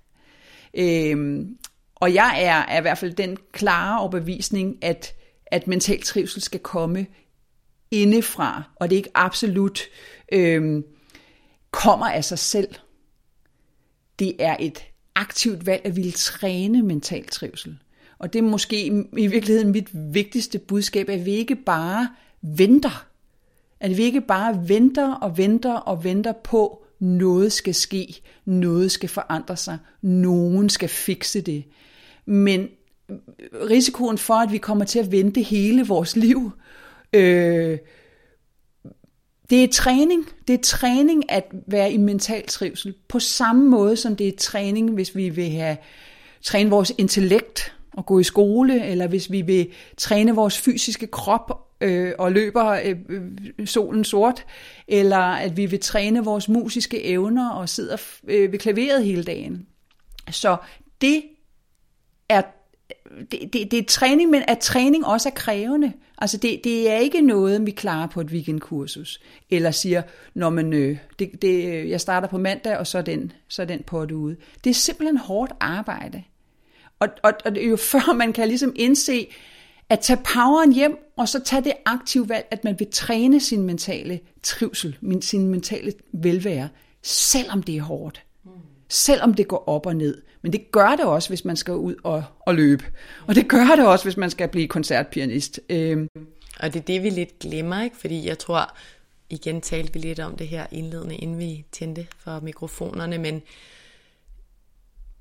S2: Øhm, og jeg er, er i hvert fald den klare overbevisning, at, at mental trivsel skal komme indefra, og det ikke absolut øh, kommer af sig selv. Det er et aktivt valg at ville træne mental trivsel. Og det er måske i virkeligheden mit vigtigste budskab, at vi ikke bare venter. At vi ikke bare venter og venter og venter på, noget skal ske, noget skal forandre sig, nogen skal fikse det. Men risikoen for, at vi kommer til at vente hele vores liv, øh, det er træning. Det er træning at være i mental trivsel. På samme måde som det er træning, hvis vi vil have træne vores intellekt og gå i skole, eller hvis vi vil træne vores fysiske krop øh, og løber øh, øh, solen sort, eller at vi vil træne vores musiske evner og sidder øh, ved klaveret hele dagen. Så det er det, det, det er træning, men at træning også er krævende. Altså det, det er ikke noget, vi klarer på et weekendkursus. Eller siger, når man, øh, det, det, jeg starter på mandag, og så er den, så er den på det ude. Det er simpelthen hårdt arbejde. Og, og, og det er jo [laughs] før man kan ligesom indse, at tage poweren hjem, og så tage det aktive valg, at man vil træne sin mentale trivsel, sin mentale velvære, selvom det er hårdt. Selvom det går op og ned. Men det gør det også, hvis man skal ud og, og løbe. Og det gør det også, hvis man skal blive koncertpianist. Øhm.
S1: Og det er det, vi lidt glemmer, ikke? Fordi jeg tror, igen talte vi lidt om det her indledende, inden vi tændte for mikrofonerne, men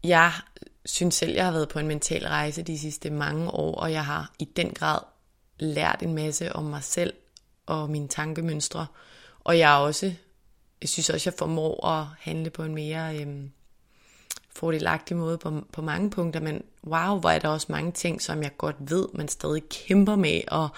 S1: jeg synes selv, jeg har været på en mental rejse de sidste mange år, og jeg har i den grad lært en masse om mig selv og mine tankemønstre. Og jeg er også, jeg synes også, jeg formår at handle på en mere øhm, fordelagtig måde på, på mange punkter, men wow, hvor er der også mange ting, som jeg godt ved, man stadig kæmper med at,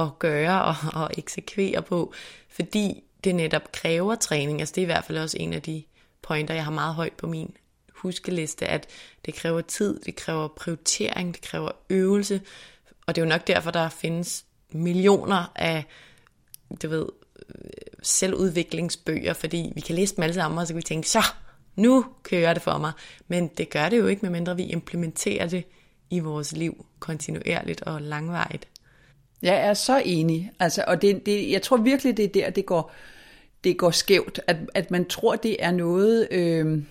S1: at gøre og, og eksekvere på, fordi det netop kræver træning. Altså det er i hvert fald også en af de pointer, jeg har meget højt på min huskeliste, at det kræver tid, det kræver prioritering, det kræver øvelse, og det er jo nok derfor, der findes millioner af, du ved, selvudviklingsbøger, fordi vi kan læse dem alle sammen, og så kan vi tænke, så, nu kører det for mig. Men det gør det jo ikke, medmindre vi implementerer det i vores liv kontinuerligt og langvarigt.
S2: Jeg er så enig. Altså, og det, det, jeg tror virkelig, det er der, det går, det går skævt. At, at man tror, det er noget, øh,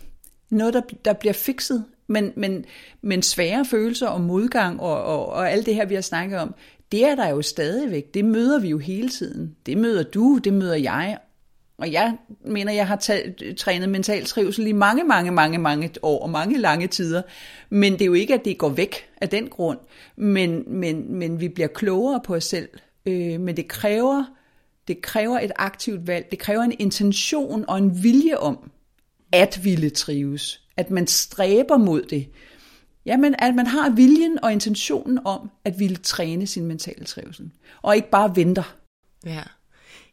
S2: noget der, der bliver fikset. Men, men, men svære følelser og modgang og, og, og alt det her, vi har snakket om, det er der jo stadigvæk. Det møder vi jo hele tiden. Det møder du, det møder jeg. Og jeg mener, jeg har talt, trænet mental trivsel i mange, mange, mange, mange år og mange lange tider. Men det er jo ikke, at det går væk af den grund. Men, men, men vi bliver klogere på os selv. Øh, men det kræver, det kræver et aktivt valg. Det kræver en intention og en vilje om at ville trives. At man stræber mod det. Jamen, at man har viljen og intentionen om at ville træne sin mentale trivsel. Og ikke bare venter.
S1: Ja.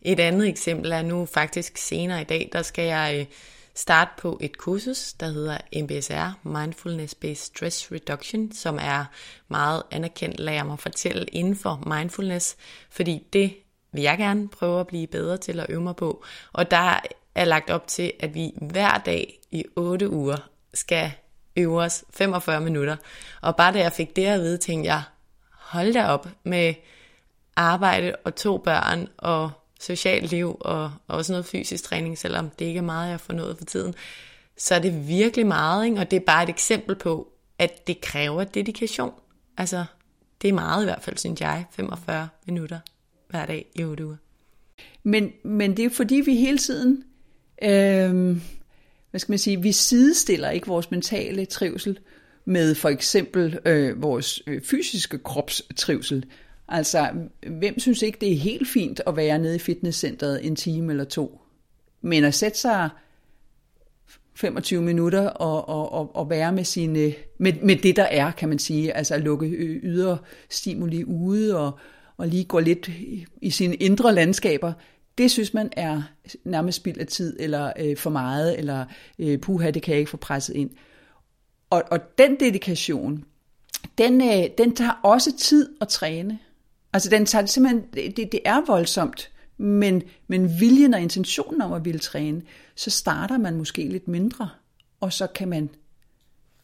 S1: Et andet eksempel er nu faktisk senere i dag, der skal jeg øh, starte på et kursus, der hedder MBSR, Mindfulness Based Stress Reduction, som er meget anerkendt, lader mig fortælle, inden for mindfulness, fordi det vil jeg gerne prøve at blive bedre til at øve mig på. Og der er lagt op til, at vi hver dag i 8 uger skal øve os 45 minutter. Og bare da jeg fik det at vide, tænkte jeg, hold da op med arbejde og to børn og socialt liv og, og også noget fysisk træning, selvom det ikke er meget, jeg får nået for tiden, så er det virkelig meget, ikke? og det er bare et eksempel på, at det kræver dedikation. Altså, det er meget i hvert fald, synes jeg, 45 minutter hver dag i 8 uger.
S2: Men, men det er fordi, vi hele tiden, øh, hvad skal man sige, vi sidestiller ikke vores mentale trivsel med for eksempel øh, vores øh, fysiske kropstrivsel. Altså, hvem synes ikke, det er helt fint at være nede i fitnesscenteret en time eller to? Men at sætte sig 25 minutter og, og, og, og være med, sine, med, med det, der er, kan man sige. Altså at lukke ydre stimuli ude og, og lige gå lidt i, sine indre landskaber. Det synes man er nærmest spild af tid, eller øh, for meget, eller øh, puha, det kan jeg ikke få presset ind. Og, og den dedikation, den, øh, den tager også tid at træne. Altså den tager simpelthen, det, det er voldsomt, men, men viljen og intentionen om at ville træne, så starter man måske lidt mindre, og så kan man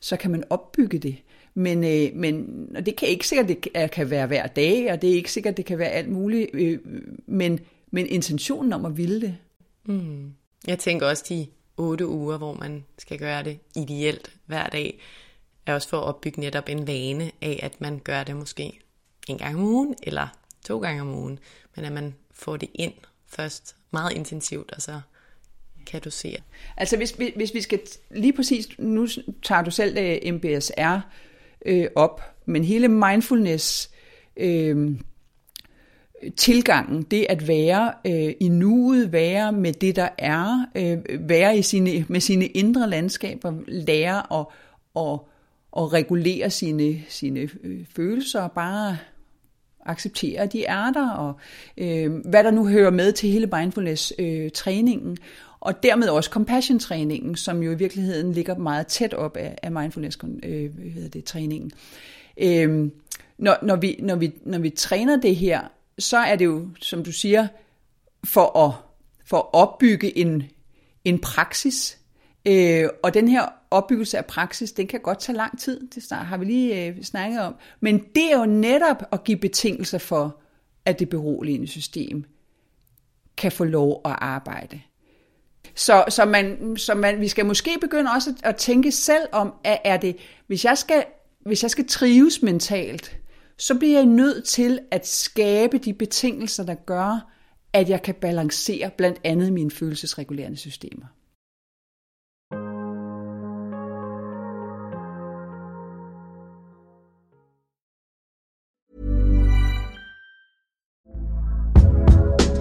S2: så kan man opbygge det. Men, øh, men og det kan ikke sikkert, det kan være hver dag, og det er ikke sikkert, det kan være alt muligt, øh, men, men intentionen om at ville det.
S1: Mm. Jeg tænker også de otte uger, hvor man skal gøre det ideelt hver dag, er også for at opbygge netop en vane af, at man gør det måske en gang om ugen, eller to gange om ugen, men at man får det ind først meget intensivt, og så kan du se.
S2: Altså hvis, hvis vi skal lige præcis, nu tager du selv øh, MBSR øh, op, men hele mindfulness øh, tilgangen, det at være øh, i nuet, være med det, der er, øh, være i sine, med sine indre landskaber, lære at, at, at regulere sine, sine øh, følelser, bare acceptere, at de er der, og øh, hvad der nu hører med til hele mindfulness-træningen, øh, og dermed også compassion-træningen, som jo i virkeligheden ligger meget tæt op af, af mindfulness-træningen. Øh, øh, når, når, vi, når, vi, når vi træner det her, så er det jo, som du siger, for at, for at opbygge en, en praksis. Øh, og den her opbyggelse af praksis, den kan godt tage lang tid, det har vi lige øh, snakket om. Men det er jo netop at give betingelser for, at det beroligende system kan få lov at arbejde. Så, så, man, så man, vi skal måske begynde også at, at tænke selv om, at er det, hvis jeg skal, hvis jeg skal trives mentalt, så bliver jeg nødt til at skabe de betingelser, der gør, at jeg kan balancere blandt andet mine følelsesregulerende systemer.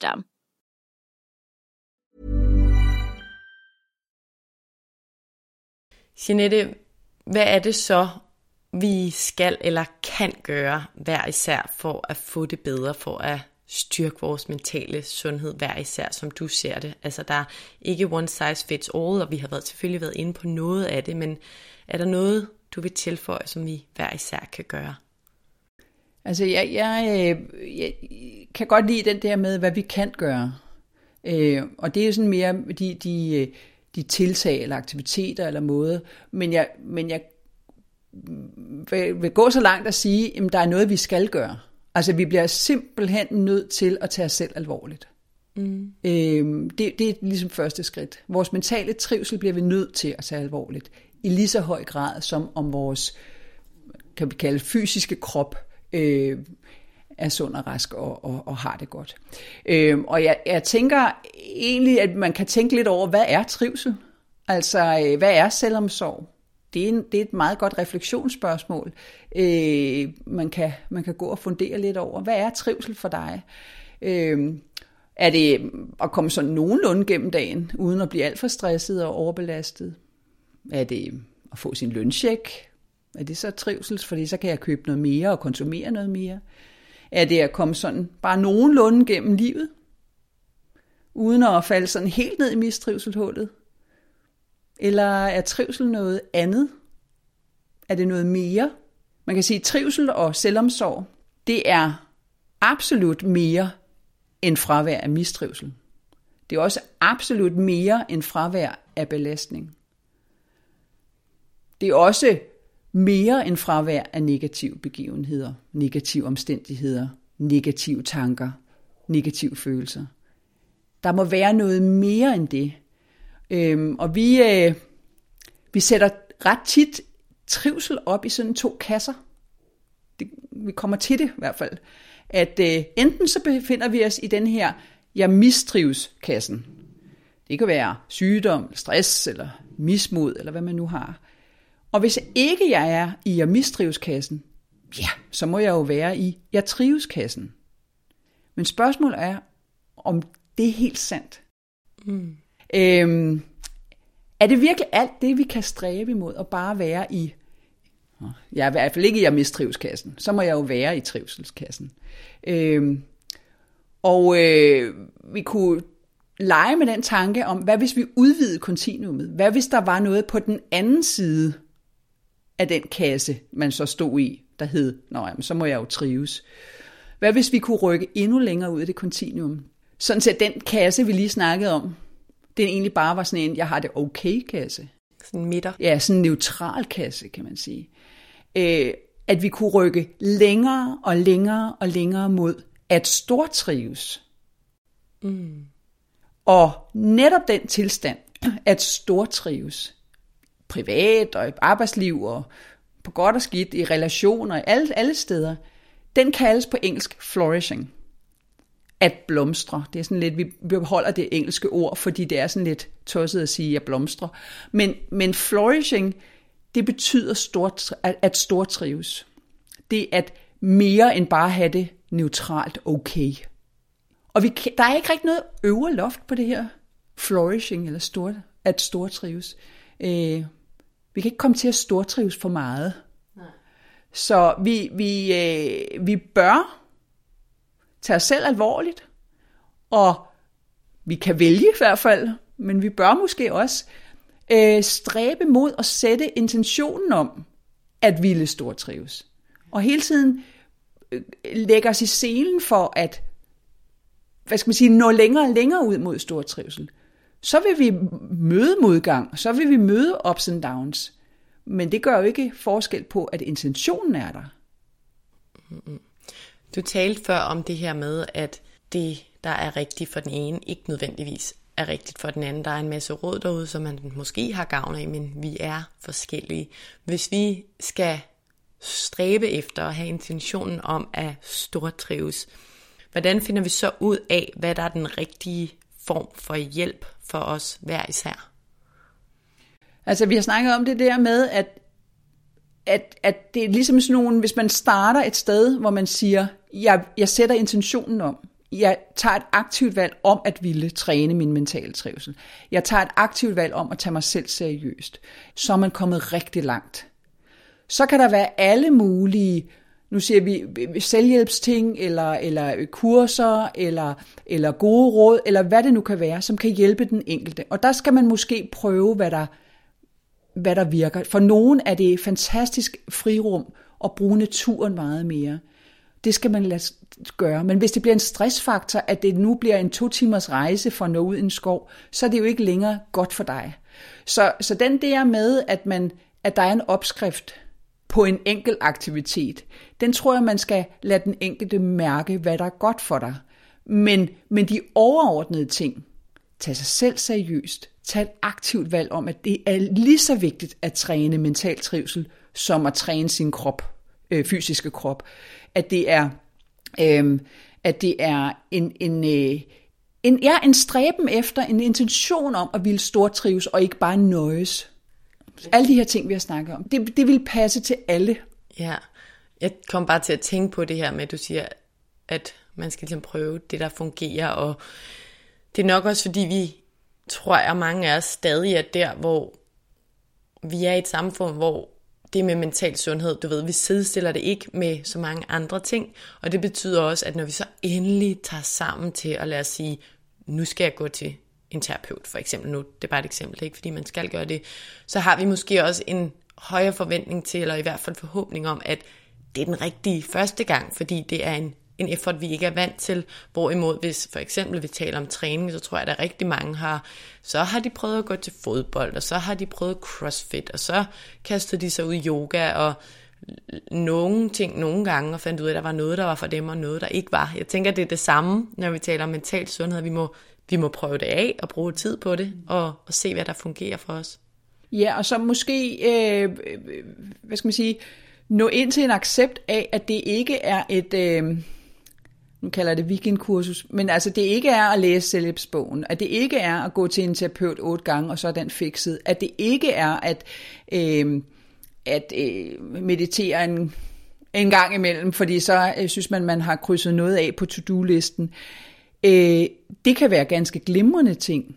S3: System.
S1: Jeanette, hvad er det så, vi skal eller kan gøre hver især for at få det bedre, for at styrke vores mentale sundhed hver især, som du ser det. Altså der er ikke one size fits all, og vi har været, selvfølgelig været inde på noget af det, men er der noget, du vil tilføje, som vi hver især kan gøre?
S2: Altså, jeg, jeg, øh, jeg kan godt lide den der med, hvad vi kan gøre. Øh, og det er sådan mere de, de, øh, de tiltag eller aktiviteter eller måde. Men jeg, men jeg vil, vil gå så langt at sige, at der er noget, vi skal gøre. Altså, vi bliver simpelthen nødt til at tage os selv alvorligt. Mm. Øh, det, det er ligesom første skridt. Vores mentale trivsel bliver vi nødt til at tage alvorligt. I lige så høj grad som om vores, kan vi kalde fysiske krop, øh, er sund og rask og, og, og har det godt. Øh, og jeg, jeg tænker egentlig, at man kan tænke lidt over, hvad er trivsel? Altså, øh, hvad er selvomsorg? Det er, en, det er et meget godt refleksionsspørgsmål. Øh, man, kan, man kan gå og fundere lidt over, hvad er trivsel for dig? Øh, er det at komme sådan nogenlunde gennem dagen, uden at blive alt for stresset og overbelastet? Er det at få sin løncheck? Er det så trivsels, fordi så kan jeg købe noget mere og konsumere noget mere? Er det at komme sådan bare nogenlunde gennem livet, uden at falde sådan helt ned i mistrivselhullet? Eller er trivsel noget andet? Er det noget mere? Man kan sige, at trivsel og selvomsorg, det er absolut mere end fravær af mistrivsel. Det er også absolut mere end fravær af belastning. Det er også mere end fravær af negative begivenheder, negative omstændigheder, negative tanker, negative følelser. Der må være noget mere end det. Øhm, og vi, øh, vi sætter ret tit trivsel op i sådan to kasser. Det, vi kommer til det i hvert fald. At øh, enten så befinder vi os i den her, jeg mistrives kassen. Det kan være sygdom, stress eller mismod, eller hvad man nu har. Og hvis ikke jeg er i jeg mistrives kassen, ja, så må jeg jo være i jeg trives kassen. Men spørgsmålet er, om det er helt sandt. Mm. Øhm, er det virkelig alt det, vi kan stræbe imod, at bare være i, jeg er i hvert fald ikke i jeg mistrivskassen, så må jeg jo være i trivselskassen. Øhm, og øh, vi kunne lege med den tanke om, hvad hvis vi udvidede kontinuumet? Hvad hvis der var noget på den anden side af den kasse, man så stod i, der hed, nå jamen, så må jeg jo trives. Hvad hvis vi kunne rykke endnu længere ud i det kontinuum? Sådan set den kasse, vi lige snakkede om, det egentlig bare var sådan en, jeg har det okay kasse.
S1: Sådan en midter.
S2: Ja, sådan en neutral kasse, kan man sige. Øh, at vi kunne rykke længere og længere og længere mod at stortrives. Mm. Og netop den tilstand, at stortrives, privat og i arbejdsliv og på godt og skidt, i relationer, alle, alle steder, den kaldes på engelsk flourishing. At blomstre. Det er sådan lidt, vi beholder det engelske ord, fordi det er sådan lidt tosset at sige at blomstre. Men, men flourishing, det betyder stort, at, at stortrives. Det er at mere end bare have det neutralt okay. Og vi, der er ikke rigtig noget øvre loft på det her flourishing, eller stort, at stortrives. Øh, vi kan ikke komme til at stortrives for meget. Nej. Så vi, vi, øh, vi bør tage os selv alvorligt, og vi kan vælge i hvert fald, men vi bør måske også øh, stræbe mod at sætte intentionen om at ville stortrives. Og hele tiden øh, lægge os i selen for at hvad skal man sige, nå længere og længere ud mod stor trivsel så vil vi møde modgang, så vil vi møde ups and downs. Men det gør jo ikke forskel på, at intentionen er der.
S1: Du talte før om det her med, at det, der er rigtigt for den ene, ikke nødvendigvis er rigtigt for den anden. Der er en masse råd derude, som man måske har gavn af, men vi er forskellige. Hvis vi skal stræbe efter at have intentionen om at stortrives, hvordan finder vi så ud af, hvad der er den rigtige form for hjælp for os hver især?
S2: Altså vi har snakket om det der med, at, at, at det er ligesom sådan nogle, hvis man starter et sted, hvor man siger, jeg, jeg sætter intentionen om, jeg tager et aktivt valg om at ville træne min mentale trivsel. Jeg tager et aktivt valg om at tage mig selv seriøst. Så er man kommet rigtig langt. Så kan der være alle mulige nu siger vi selvhjælpsting, eller, eller kurser, eller, eller gode råd, eller hvad det nu kan være, som kan hjælpe den enkelte. Og der skal man måske prøve, hvad der, hvad der virker. For nogen er det fantastisk frirum at bruge naturen meget mere. Det skal man lade gøre. Men hvis det bliver en stressfaktor, at det nu bliver en to timers rejse for at nå ud i en skov, så er det jo ikke længere godt for dig. Så, så den der med, at, man, at der er en opskrift, på en enkelt aktivitet, den tror jeg, man skal lade den enkelte mærke, hvad der er godt for dig. Men, men de overordnede ting, tag sig selv seriøst, tag et aktivt valg om, at det er lige så vigtigt at træne mental trivsel, som at træne sin krop, øh, fysiske krop. At det er, øh, at det er en, en, øh, en, ja, en stræben efter, en intention om at ville stortrives, og ikke bare nøjes alle de her ting, vi har snakket om, det, det vil passe til alle.
S1: Ja, jeg kom bare til at tænke på det her med, at du siger, at man skal ligesom prøve det, der fungerer, og det er nok også, fordi vi, tror jeg, mange af os stadig er der, hvor vi er i et samfund, hvor det med mental sundhed, du ved, vi sidestiller det ikke med så mange andre ting, og det betyder også, at når vi så endelig tager sammen til at lade os sige, nu skal jeg gå til en terapeut, for eksempel nu, det er bare et eksempel, ikke fordi man skal gøre det, så har vi måske også en højere forventning til, eller i hvert fald forhåbning om, at det er den rigtige første gang, fordi det er en, en effort, vi ikke er vant til. Hvorimod, hvis for eksempel vi taler om træning, så tror jeg, at der rigtig mange har, så har de prøvet at gå til fodbold, og så har de prøvet crossfit, og så kastede de sig ud i yoga, og nogle ting nogle gange, og fandt ud af, at der var noget, der var for dem, og noget, der ikke var. Jeg tænker, det er det samme, når vi taler om mental sundhed. Vi må, vi må prøve det af, og bruge tid på det, og, og se, hvad der fungerer for os.
S2: Ja, og så måske, øh, hvad skal man sige, nå ind til en accept af, at det ikke er et, øh, nu kalder det weekendkursus, men altså det ikke er at læse selvhjælpsbogen, at det ikke er at gå til en terapeut otte gange, og så er den fikset, at det ikke er at, øh, at øh, meditere en, en gang imellem, fordi så øh, synes man, man har krydset noget af på to-do-listen. Øh, det kan være ganske glimrende ting,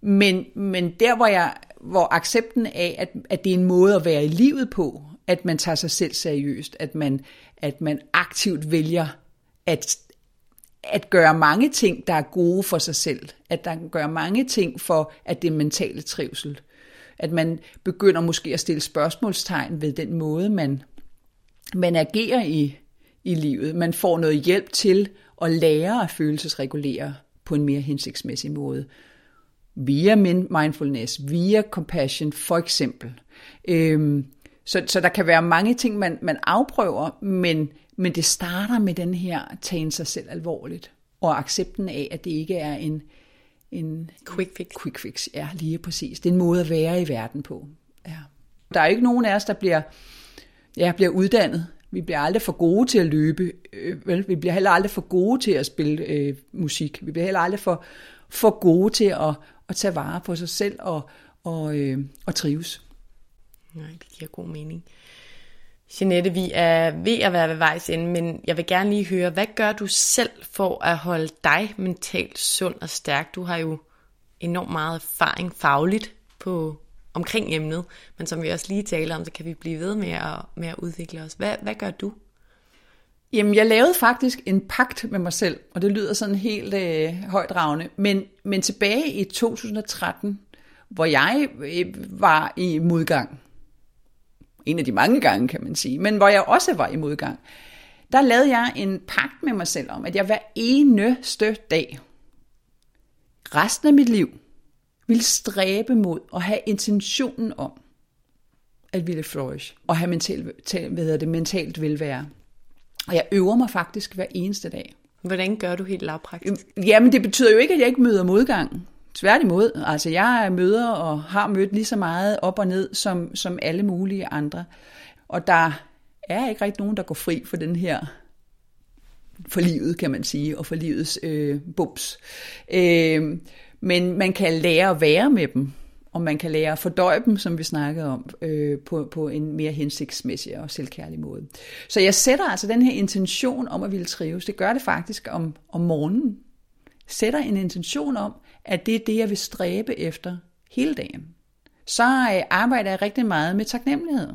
S2: men, men der hvor jeg hvor accepten af, at, at det er en måde at være i livet på, at man tager sig selv seriøst, at man, at man aktivt vælger at, at gøre mange ting, der er gode for sig selv, at der gør mange ting for, at det er mentale trivsel. At man begynder måske at stille spørgsmålstegn ved den måde, man, man agerer i, i livet. Man får noget hjælp til at lære at følelsesregulere på en mere hensigtsmæssig måde via mindfulness, via compassion for eksempel. Øhm, så, så der kan være mange ting, man, man afprøver, men, men det starter med den her tagen sig selv alvorligt, og accepten af, at det ikke er en, en
S1: quick fix.
S2: Quick fix, ja, lige præcis. Det er en måde at være i verden på. Ja. Der er ikke nogen af os, der bliver, ja, bliver uddannet. Vi bliver aldrig for gode til at løbe. Øh, vel? Vi bliver heller aldrig for gode til at spille øh, musik. Vi bliver heller aldrig for, for gode til at, at tage vare på sig selv og, og, øh, og trives.
S1: Nej, det giver god mening. Jeanette, vi er ved at være ved vejs ende, men jeg vil gerne lige høre, hvad gør du selv for at holde dig mentalt sund og stærk? Du har jo enormt meget erfaring fagligt på omkring emnet, men som vi også lige taler om, så kan vi blive ved med at, med at udvikle os. Hvad, hvad gør du?
S2: Jamen, jeg lavede faktisk en pagt med mig selv, og det lyder sådan helt øh, højdragende, men, men tilbage i 2013, hvor jeg øh, var i modgang, en af de mange gange, kan man sige, men hvor jeg også var i modgang, der lavede jeg en pagt med mig selv om, at jeg hver eneste dag, resten af mit liv, ville stræbe mod at have intentionen om at ville flourish, og have mental, hvad hedder det, mentalt velvære. Og jeg øver mig faktisk hver eneste dag.
S1: Hvordan gør du helt lavpraktisk?
S2: Jamen, det betyder jo ikke, at jeg ikke møder modgang. Tværtimod, altså jeg møder og har mødt lige så meget op og ned som, som alle mulige andre. Og der er ikke rigtig nogen, der går fri for den her for livet, kan man sige, og for livets øh, bums. Øh, men man kan lære at være med dem og man kan lære at fordøje dem, som vi snakkede om, øh, på, på en mere hensigtsmæssig og selvkærlig måde. Så jeg sætter altså den her intention om at ville trives. Det gør det faktisk om, om morgenen. Sætter en intention om, at det er det, jeg vil stræbe efter hele dagen. Så øh, arbejder jeg rigtig meget med taknemmelighed.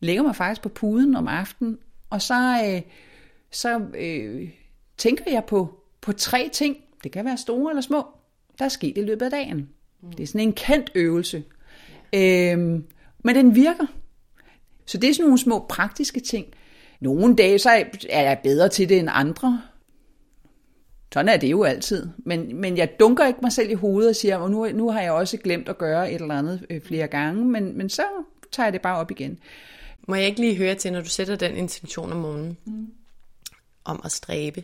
S2: Lægger mig faktisk på puden om aftenen, og så, øh, så øh, tænker jeg på, på tre ting. Det kan være store eller små, der er sket i løbet af dagen. Det er sådan en kendt øvelse. Øhm, men den virker. Så det er sådan nogle små praktiske ting. Nogle dage så er jeg bedre til det end andre. Sådan er det jo altid. Men, men jeg dunker ikke mig selv i hovedet og siger, at nu, nu har jeg også glemt at gøre et eller andet øh, flere gange, men, men så tager jeg det bare op igen.
S1: Må jeg ikke lige høre til, når du sætter den intention om morgenen, mm. om at stræbe,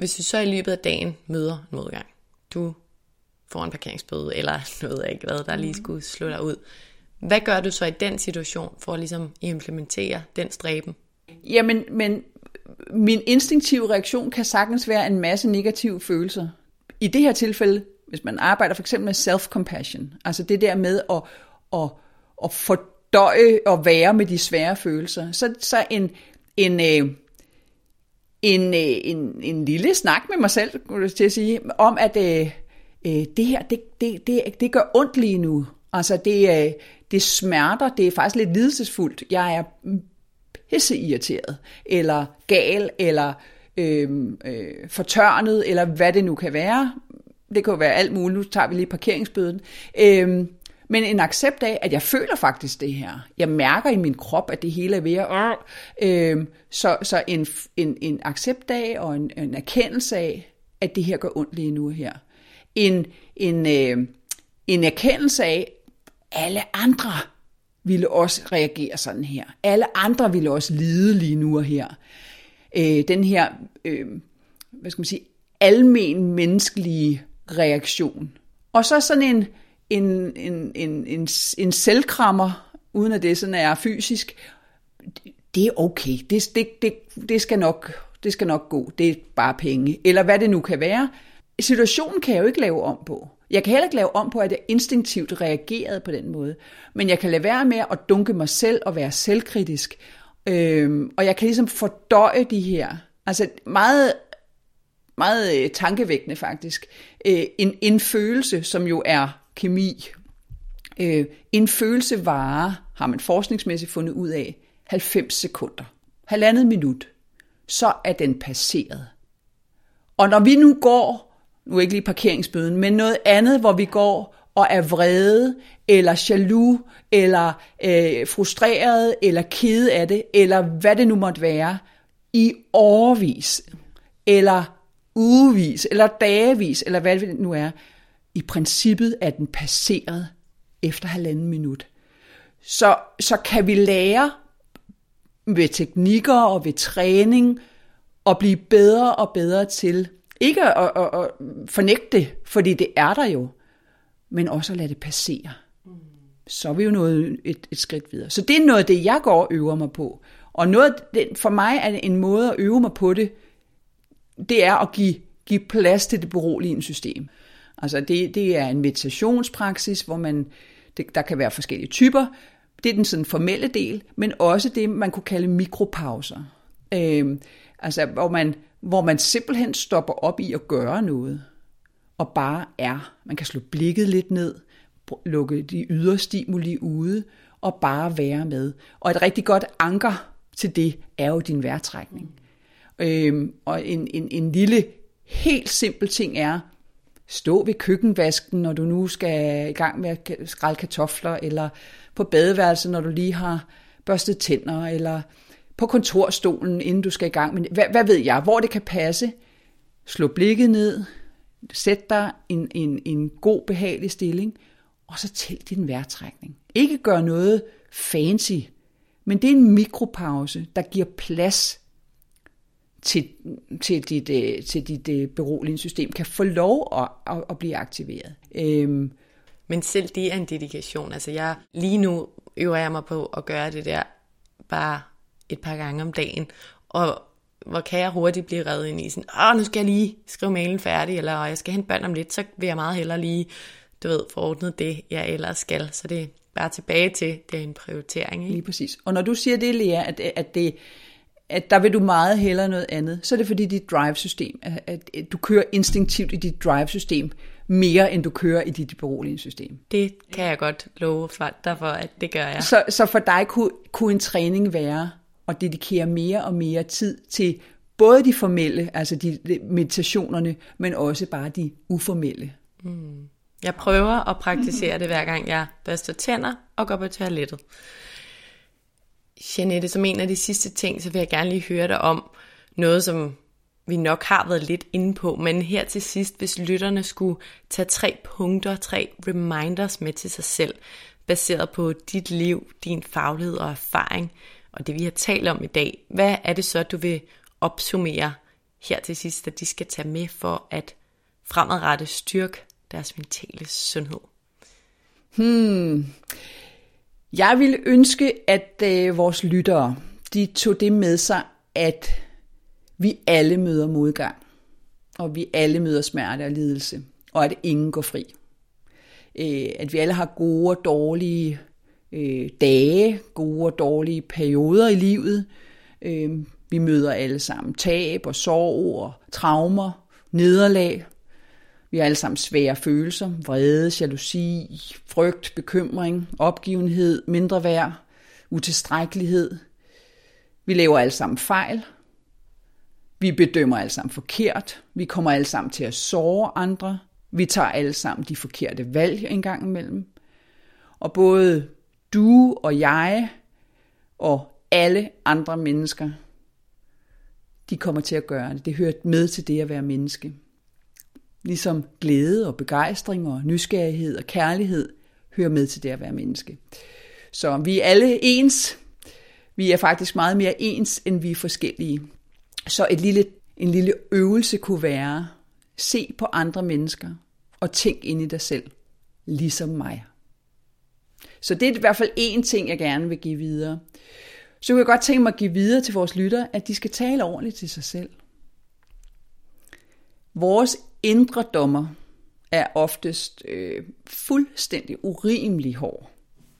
S1: hvis du så i løbet af dagen møder modgang, du får en parkeringsbøde, eller [laughs] noget af ikke hvad, der lige mm. skulle slå dig ud. Hvad gør du så i den situation for at ligesom implementere den stræben?
S2: Jamen, men min instinktive reaktion kan sagtens være en masse negative følelser. I det her tilfælde, hvis man arbejder for eksempel med self-compassion, altså det der med at, at, at fordøje og være med de svære følelser, så, så en, en, øh, en, øh, en, en, lille snak med mig selv, kunne jeg til at sige, om at øh, øh, det her, det, det, det, det gør ondt lige nu. Altså det, øh, det smerter, det er faktisk lidt lidelsesfuldt. Jeg er pisseirriteret, eller gal, eller øh, øh, fortørnet, eller hvad det nu kan være. Det kan jo være alt muligt. Nu tager vi lige parkeringsbøden. Øh, men en accept af, at jeg føler faktisk det her. Jeg mærker i min krop, at det hele er ved at... Øh, så så en, en, en accept af og en, en erkendelse af, at det her gør ondt lige nu her. En, en, øh, en erkendelse af, alle andre ville også reagere sådan her. Alle andre ville også lide lige nu og her. Øh, den her, øh, hvad skal man sige, almen menneskelige reaktion. Og så sådan en, en, en, en, en, en selvkrammer, uden at det sådan er fysisk, det er okay. Det, det, det, det, skal nok, det skal nok gå. Det er bare penge. Eller hvad det nu kan være. Situationen kan jeg jo ikke lave om på. Jeg kan heller ikke lave om på, at jeg instinktivt reagerede på den måde. Men jeg kan lade være med at dunke mig selv og være selvkritisk. Øhm, og jeg kan ligesom fordøje de her. Altså meget, meget øh, tankevækkende faktisk. Øh, en, en følelse, som jo er kemi. Øh, en følelse varer, har man forskningsmæssigt fundet ud af, 90 sekunder. Halvandet minut. Så er den passeret. Og når vi nu går nu ikke lige parkeringsbøden, men noget andet, hvor vi går og er vrede, eller jaloux, eller øh, frustreret, eller kede af det, eller hvad det nu måtte være, i årvis, eller ugevis, eller dagevis, eller hvad det nu er. I princippet er den passeret efter halvanden minut. Så, så kan vi lære ved teknikker og ved træning at blive bedre og bedre til ikke at, at, at fornægte det, fordi det er der jo, men også at lade det passere. Så er vi jo nået et, et skridt videre. Så det er noget af det, jeg går og øver mig på. Og noget det, for mig er en måde at øve mig på det, det er at give, give plads til det beroligende system. Altså det, det er en meditationspraksis, hvor man, det, der kan være forskellige typer. Det er den sådan formelle del, men også det, man kunne kalde mikropauser. Øh, altså hvor man hvor man simpelthen stopper op i at gøre noget, og bare er. Man kan slå blikket lidt ned, lukke de ydre stimuli ude, og bare være med. Og et rigtig godt anker til det er jo din vejrtrækning. Øhm, og en, en, en lille, helt simpel ting er, stå ved køkkenvasken, når du nu skal i gang med at skrælle kartofler, eller på badeværelset, når du lige har børstet tænder, eller på kontorstolen, inden du skal i gang. Men hvad, hvad ved jeg, hvor det kan passe. Slå blikket ned, sæt dig en, en, en god, behagelig stilling, og så tæl din vejrtrækning. Ikke gør noget fancy, men det er en mikropause, der giver plads til, til dit, øh, til dit øh, beroligende system, kan få lov at, at, at blive aktiveret. Øhm.
S1: Men selv det er en dedikation. Altså jeg, lige nu øver jeg mig på at gøre det der bare et par gange om dagen, og hvor kan jeg hurtigt blive reddet ind i sådan, åh, nu skal jeg lige skrive mailen færdig, eller jeg skal hente børn om lidt, så vil jeg meget hellere lige, du ved, forordnet det, jeg ellers skal. Så det er bare tilbage til, det er en prioritering. Ikke?
S2: Lige præcis. Og når du siger det, Lea, at, at det, at der vil du meget hellere noget andet, så er det fordi dit drive-system, at, at du kører instinktivt i dit drive-system, mere end du kører i dit beroligende system.
S1: Det kan jeg godt love for dig for, at det gør jeg.
S2: Så, så for dig kunne, kunne en træning være at dedikere mere og mere tid til både de formelle, altså de, meditationerne, men også bare de uformelle. Mm.
S1: Jeg prøver at praktisere det hver gang jeg børster tænder og går på toilettet. Janette, som en af de sidste ting, så vil jeg gerne lige høre dig om noget, som vi nok har været lidt inde på, men her til sidst, hvis lytterne skulle tage tre punkter, tre reminders med til sig selv, baseret på dit liv, din faglighed og erfaring, og det vi har talt om i dag, hvad er det så, du vil opsummere her til sidst, at de skal tage med for at fremadrette styrke deres mentale sundhed?
S2: Hmm. Jeg vil ønske, at øh, vores lyttere, de tog det med sig, at vi alle møder modgang, og vi alle møder smerte og lidelse, og at ingen går fri. Øh, at vi alle har gode og dårlige øh, dage, gode og dårlige perioder i livet. Øh, vi møder alle sammen tab og sorg og traumer, nederlag. Vi har alle sammen svære følelser, vrede, jalousi, frygt, bekymring, opgivenhed, mindre værd, utilstrækkelighed. Vi laver alle sammen fejl. Vi bedømmer alle sammen forkert. Vi kommer alle sammen til at såre andre. Vi tager alle sammen de forkerte valg en gang imellem. Og både du og jeg og alle andre mennesker, de kommer til at gøre det. Det hører med til det at være menneske. Ligesom glæde og begejstring og nysgerrighed og kærlighed hører med til det at være menneske. Så vi er alle ens. Vi er faktisk meget mere ens, end vi er forskellige. Så et lille, en lille øvelse kunne være, se på andre mennesker og tænk ind i dig selv, ligesom mig. Så det er i hvert fald en ting, jeg gerne vil give videre. Så kunne jeg godt tænke mig at give videre til vores lytter, at de skal tale ordentligt til sig selv. Vores indre dommer er oftest øh, fuldstændig urimelig hård.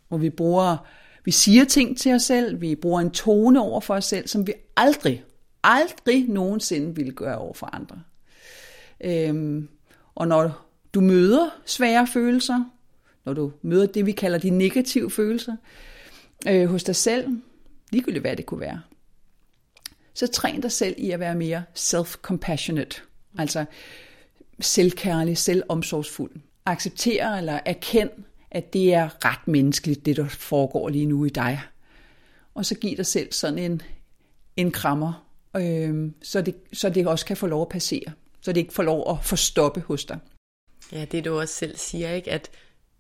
S2: Hvor vi bruger, vi siger ting til os selv, vi bruger en tone over for os selv, som vi aldrig, aldrig nogensinde ville gøre over for andre. Øhm, og når du møder svære følelser, når du møder det, vi kalder de negative følelser øh, hos dig selv, ligegyldigt hvad det kunne være, så træn dig selv i at være mere self-compassionate, altså selvkærlig, selvomsorgsfuld. Acceptere eller erkend, at det er ret menneskeligt, det der foregår lige nu i dig. Og så giv dig selv sådan en, en krammer, øh, så, det, så det også kan få lov at passere. Så det ikke får lov at forstoppe hos dig.
S1: Ja, det du også selv siger, ikke? at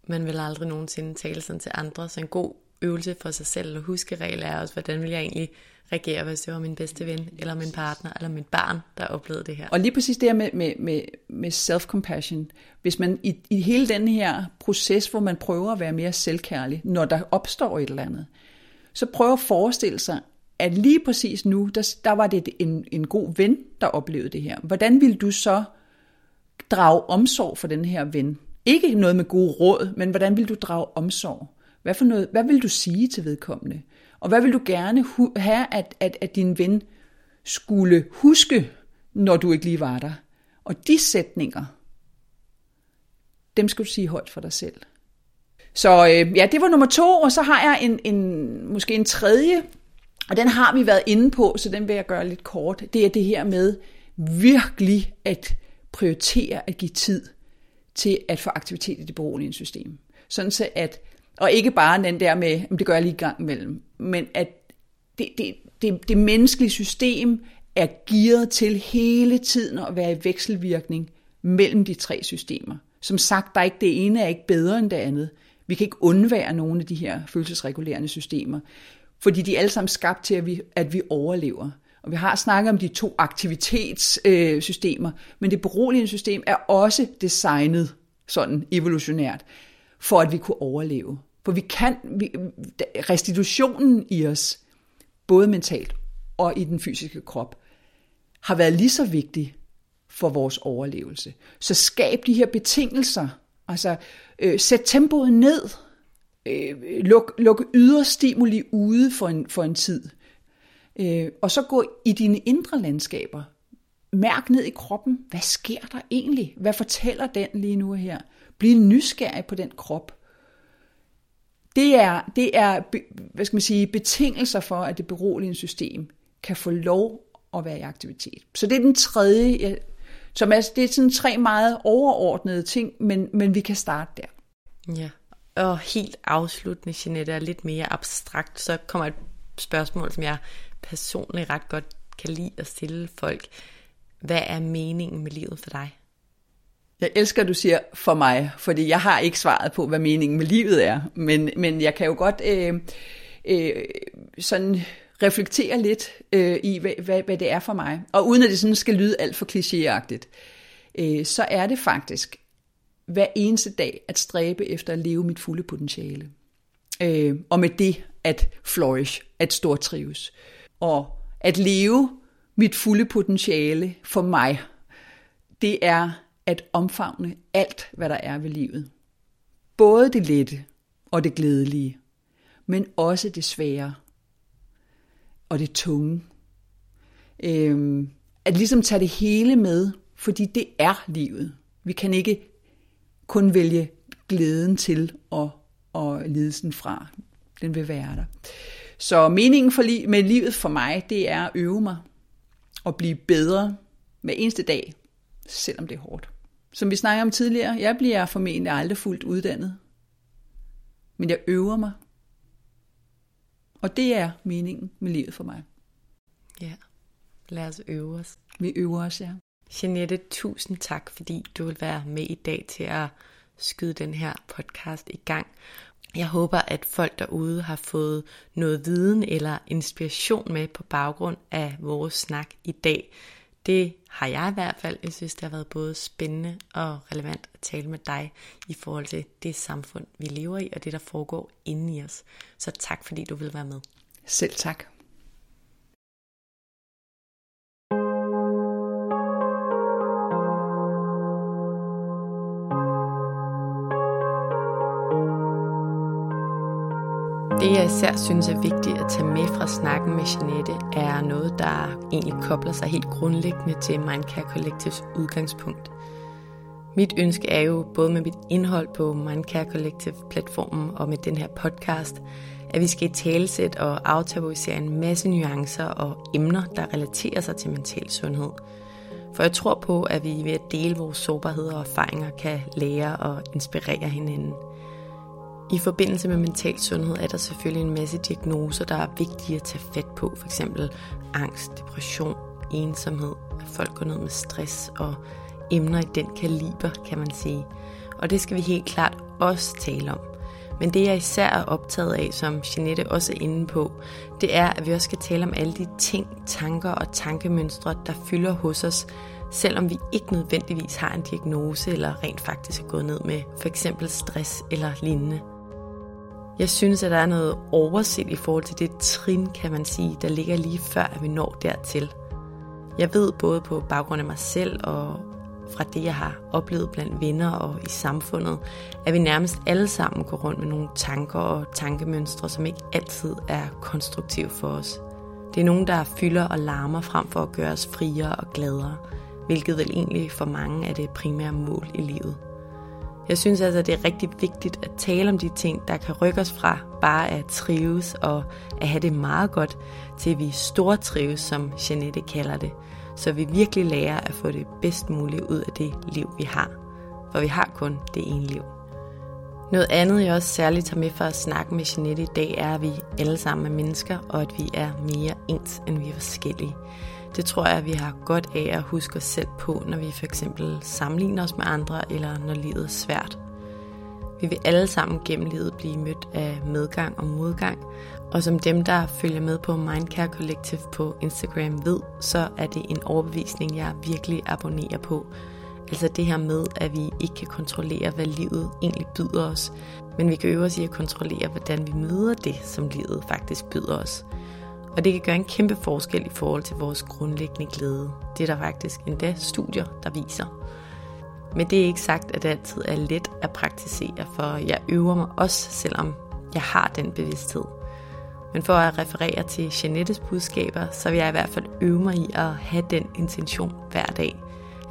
S1: man vil aldrig nogensinde tale sådan til andre, så en god øvelse for sig selv og huskeregel er også, hvordan vil jeg egentlig reagere, hvis det var min bedste ven, eller min partner, eller mit barn, der oplevede det her.
S2: Og lige præcis det her med, med, med, med self-compassion, hvis man i, i hele den her proces, hvor man prøver at være mere selvkærlig, når der opstår et eller andet, så prøv at forestille sig, at lige præcis nu, der, der var det en, en god ven, der oplevede det her. Hvordan vil du så drage omsorg for den her ven? Ikke noget med gode råd, men hvordan vil du drage omsorg? Hvad, for noget, hvad vil du sige til vedkommende? Og hvad vil du gerne have, at, at, at din ven skulle huske, når du ikke lige var der? Og de sætninger, dem skal du sige højt for dig selv. Så øh, ja, det var nummer to, og så har jeg en, en, måske en tredje, og den har vi været inde på, så den vil jeg gøre lidt kort. Det er det her med virkelig at prioritere at give tid til at få aktivitet i det beroligende system. Sådan så at, og ikke bare den der med, det gør jeg lige gang imellem, men at det, det, det, det menneskelige system er gearet til hele tiden at være i vekselvirkning mellem de tre systemer. Som sagt, der er ikke det ene er ikke bedre end det andet. Vi kan ikke undvære nogle af de her følelsesregulerende systemer, fordi de er alle sammen skabt til, at vi, at vi overlever. Og vi har snakket om de to aktivitetssystemer, øh, men det beroligende system er også designet sådan evolutionært, for at vi kunne overleve. For vi kan, vi, restitutionen i os, både mentalt og i den fysiske krop, har været lige så vigtig for vores overlevelse. Så skab de her betingelser, altså øh, sæt tempoet ned, øh, luk, luk ydre stimuli ude for en, for en tid, øh, og så gå i dine indre landskaber. Mærk ned i kroppen, hvad sker der egentlig? Hvad fortæller den lige nu her? Bliv nysgerrig på den krop. Det er, det er hvad skal man sige, betingelser for, at det beroligende system kan få lov at være i aktivitet. Så det er den tredje, som er, det er sådan tre meget overordnede ting, men, men vi kan starte der.
S1: Ja, og helt afsluttende, Jeanette, er lidt mere abstrakt, så kommer et spørgsmål, som jeg personligt ret godt kan lide at stille folk. Hvad er meningen med livet for dig?
S2: Jeg elsker, at du siger for mig, fordi jeg har ikke svaret på, hvad meningen med livet er. Men, men jeg kan jo godt øh, øh, sådan reflektere lidt øh, i, hvad, hvad, hvad det er for mig. Og uden at det sådan skal lyde alt for klichéagtigt, øh, så er det faktisk hver eneste dag at stræbe efter at leve mit fulde potentiale. Øh, og med det at flourish, at stort trives. Og at leve mit fulde potentiale for mig, det er at omfavne alt, hvad der er ved livet. Både det lette og det glædelige, men også det svære og det tunge. Øhm, at ligesom tage det hele med, fordi det er livet. Vi kan ikke kun vælge glæden til og, og lidelsen fra. Den vil være der. Så meningen for li- med livet for mig, det er at øve mig og blive bedre hver eneste dag, selvom det er hårdt. Som vi snakkede om tidligere, jeg bliver formentlig aldrig fuldt uddannet. Men jeg øver mig. Og det er meningen med livet for mig.
S1: Ja, lad os øve os.
S2: Vi øver os, ja.
S1: Jeanette, tusind tak, fordi du vil være med i dag til at skyde den her podcast i gang. Jeg håber, at folk derude har fået noget viden eller inspiration med på baggrund af vores snak i dag. Det har jeg i hvert fald. Jeg synes, det har været både spændende og relevant at tale med dig i forhold til det samfund, vi lever i, og det, der foregår inde i os. Så tak, fordi du vil være med.
S2: Selv tak.
S1: Det jeg især synes er vigtigt at tage med fra snakken med Jeanette, er noget, der egentlig kobler sig helt grundlæggende til Mindcare Collectives udgangspunkt. Mit ønske er jo, både med mit indhold på Mindcare Collective-platformen og med den her podcast, at vi skal i talesæt og aftabuisere en masse nuancer og emner, der relaterer sig til mental sundhed. For jeg tror på, at vi ved at dele vores sårbarheder og erfaringer kan lære og inspirere hinanden – i forbindelse med mental sundhed er der selvfølgelig en masse diagnoser, der er vigtige at tage fat på. For eksempel angst, depression, ensomhed, at folk går ned med stress og emner i den kaliber, kan man sige. Og det skal vi helt klart også tale om. Men det jeg især er optaget af, som Jeanette også er inde på, det er, at vi også skal tale om alle de ting, tanker og tankemønstre, der fylder hos os, selvom vi ikke nødvendigvis har en diagnose eller rent faktisk er gået ned med for eksempel stress eller lignende. Jeg synes, at der er noget overset i forhold til det trin, kan man sige, der ligger lige før, at vi når dertil. Jeg ved både på baggrund af mig selv og fra det, jeg har oplevet blandt venner og i samfundet, at vi nærmest alle sammen går rundt med nogle tanker og tankemønstre, som ikke altid er konstruktive for os. Det er nogen, der fylder og larmer frem for at gøre os friere og gladere, hvilket vel egentlig for mange er det primære mål i livet. Jeg synes altså, det er rigtig vigtigt at tale om de ting, der kan rykke os fra bare at trives og at have det meget godt, til vi store trives, som Jeanette kalder det, så vi virkelig lærer at få det bedst mulige ud af det liv, vi har. For vi har kun det ene liv. Noget andet, jeg også særligt tager med for at snakke med Jeanette i dag, er, at vi alle sammen er mennesker, og at vi er mere ens, end vi er forskellige. Det tror jeg, at vi har godt af at huske os selv på, når vi for eksempel sammenligner os med andre, eller når livet er svært. Vi vil alle sammen gennem livet blive mødt af medgang og modgang, og som dem, der følger med på Mindcare Collective på Instagram ved, så er det en overbevisning, jeg virkelig abonnerer på. Altså det her med, at vi ikke kan kontrollere, hvad livet egentlig byder os, men vi kan øve os i at kontrollere, hvordan vi møder det, som livet faktisk byder os. Og det kan gøre en kæmpe forskel i forhold til vores grundlæggende glæde. Det er der faktisk endda studier, der viser. Men det er ikke sagt, at det altid er let at praktisere, for jeg øver mig også, selvom jeg har den bevidsthed. Men for at referere til Janettes budskaber, så vil jeg i hvert fald øve mig i at have den intention hver dag.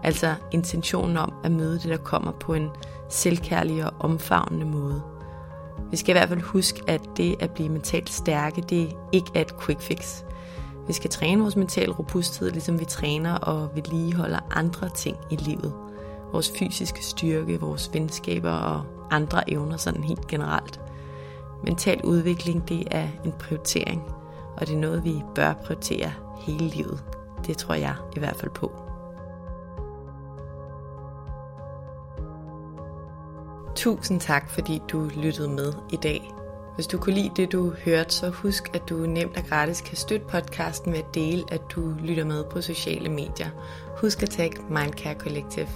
S1: Altså intentionen om at møde det, der kommer på en selvkærlig og omfavnende måde. Vi skal i hvert fald huske, at det at blive mentalt stærke, det ikke er et quick fix. Vi skal træne vores mentale robusthed, ligesom vi træner og vedligeholder andre ting i livet. Vores fysiske styrke, vores venskaber og andre evner sådan helt generelt. Mental udvikling, det er en prioritering, og det er noget, vi bør prioritere hele livet. Det tror jeg i hvert fald på. Tusind tak, fordi du lyttede med i dag. Hvis du kunne lide det, du hørte, så husk, at du nemt og gratis kan støtte podcasten ved at dele, at du lytter med på sociale medier. Husk at tagge Mindcare Collective.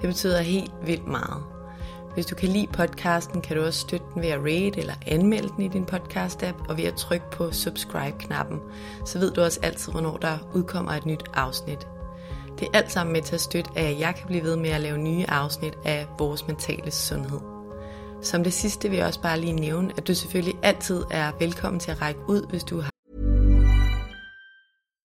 S1: Det betyder helt vildt meget. Hvis du kan lide podcasten, kan du også støtte den ved at rate eller anmelde den i din podcast-app, og ved at trykke på subscribe-knappen. Så ved du også altid, hvornår der udkommer et nyt afsnit. Det er alt sammen med til at støtte, at jeg kan blive ved med at lave nye afsnit af vores mentale sundhed. Som det sidste vil jeg også bare lige nævne, at du selvfølgelig altid er velkommen til at række ud, hvis du har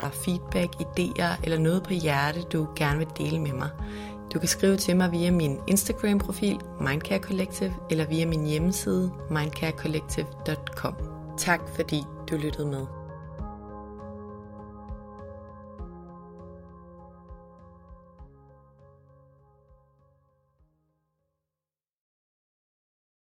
S1: Der er feedback, idéer eller noget på hjerte, du gerne vil dele med mig. Du kan skrive til mig via min Instagram-profil Mindcare Collective eller via min hjemmeside mindcarecollective.com. Tak fordi du lyttede med.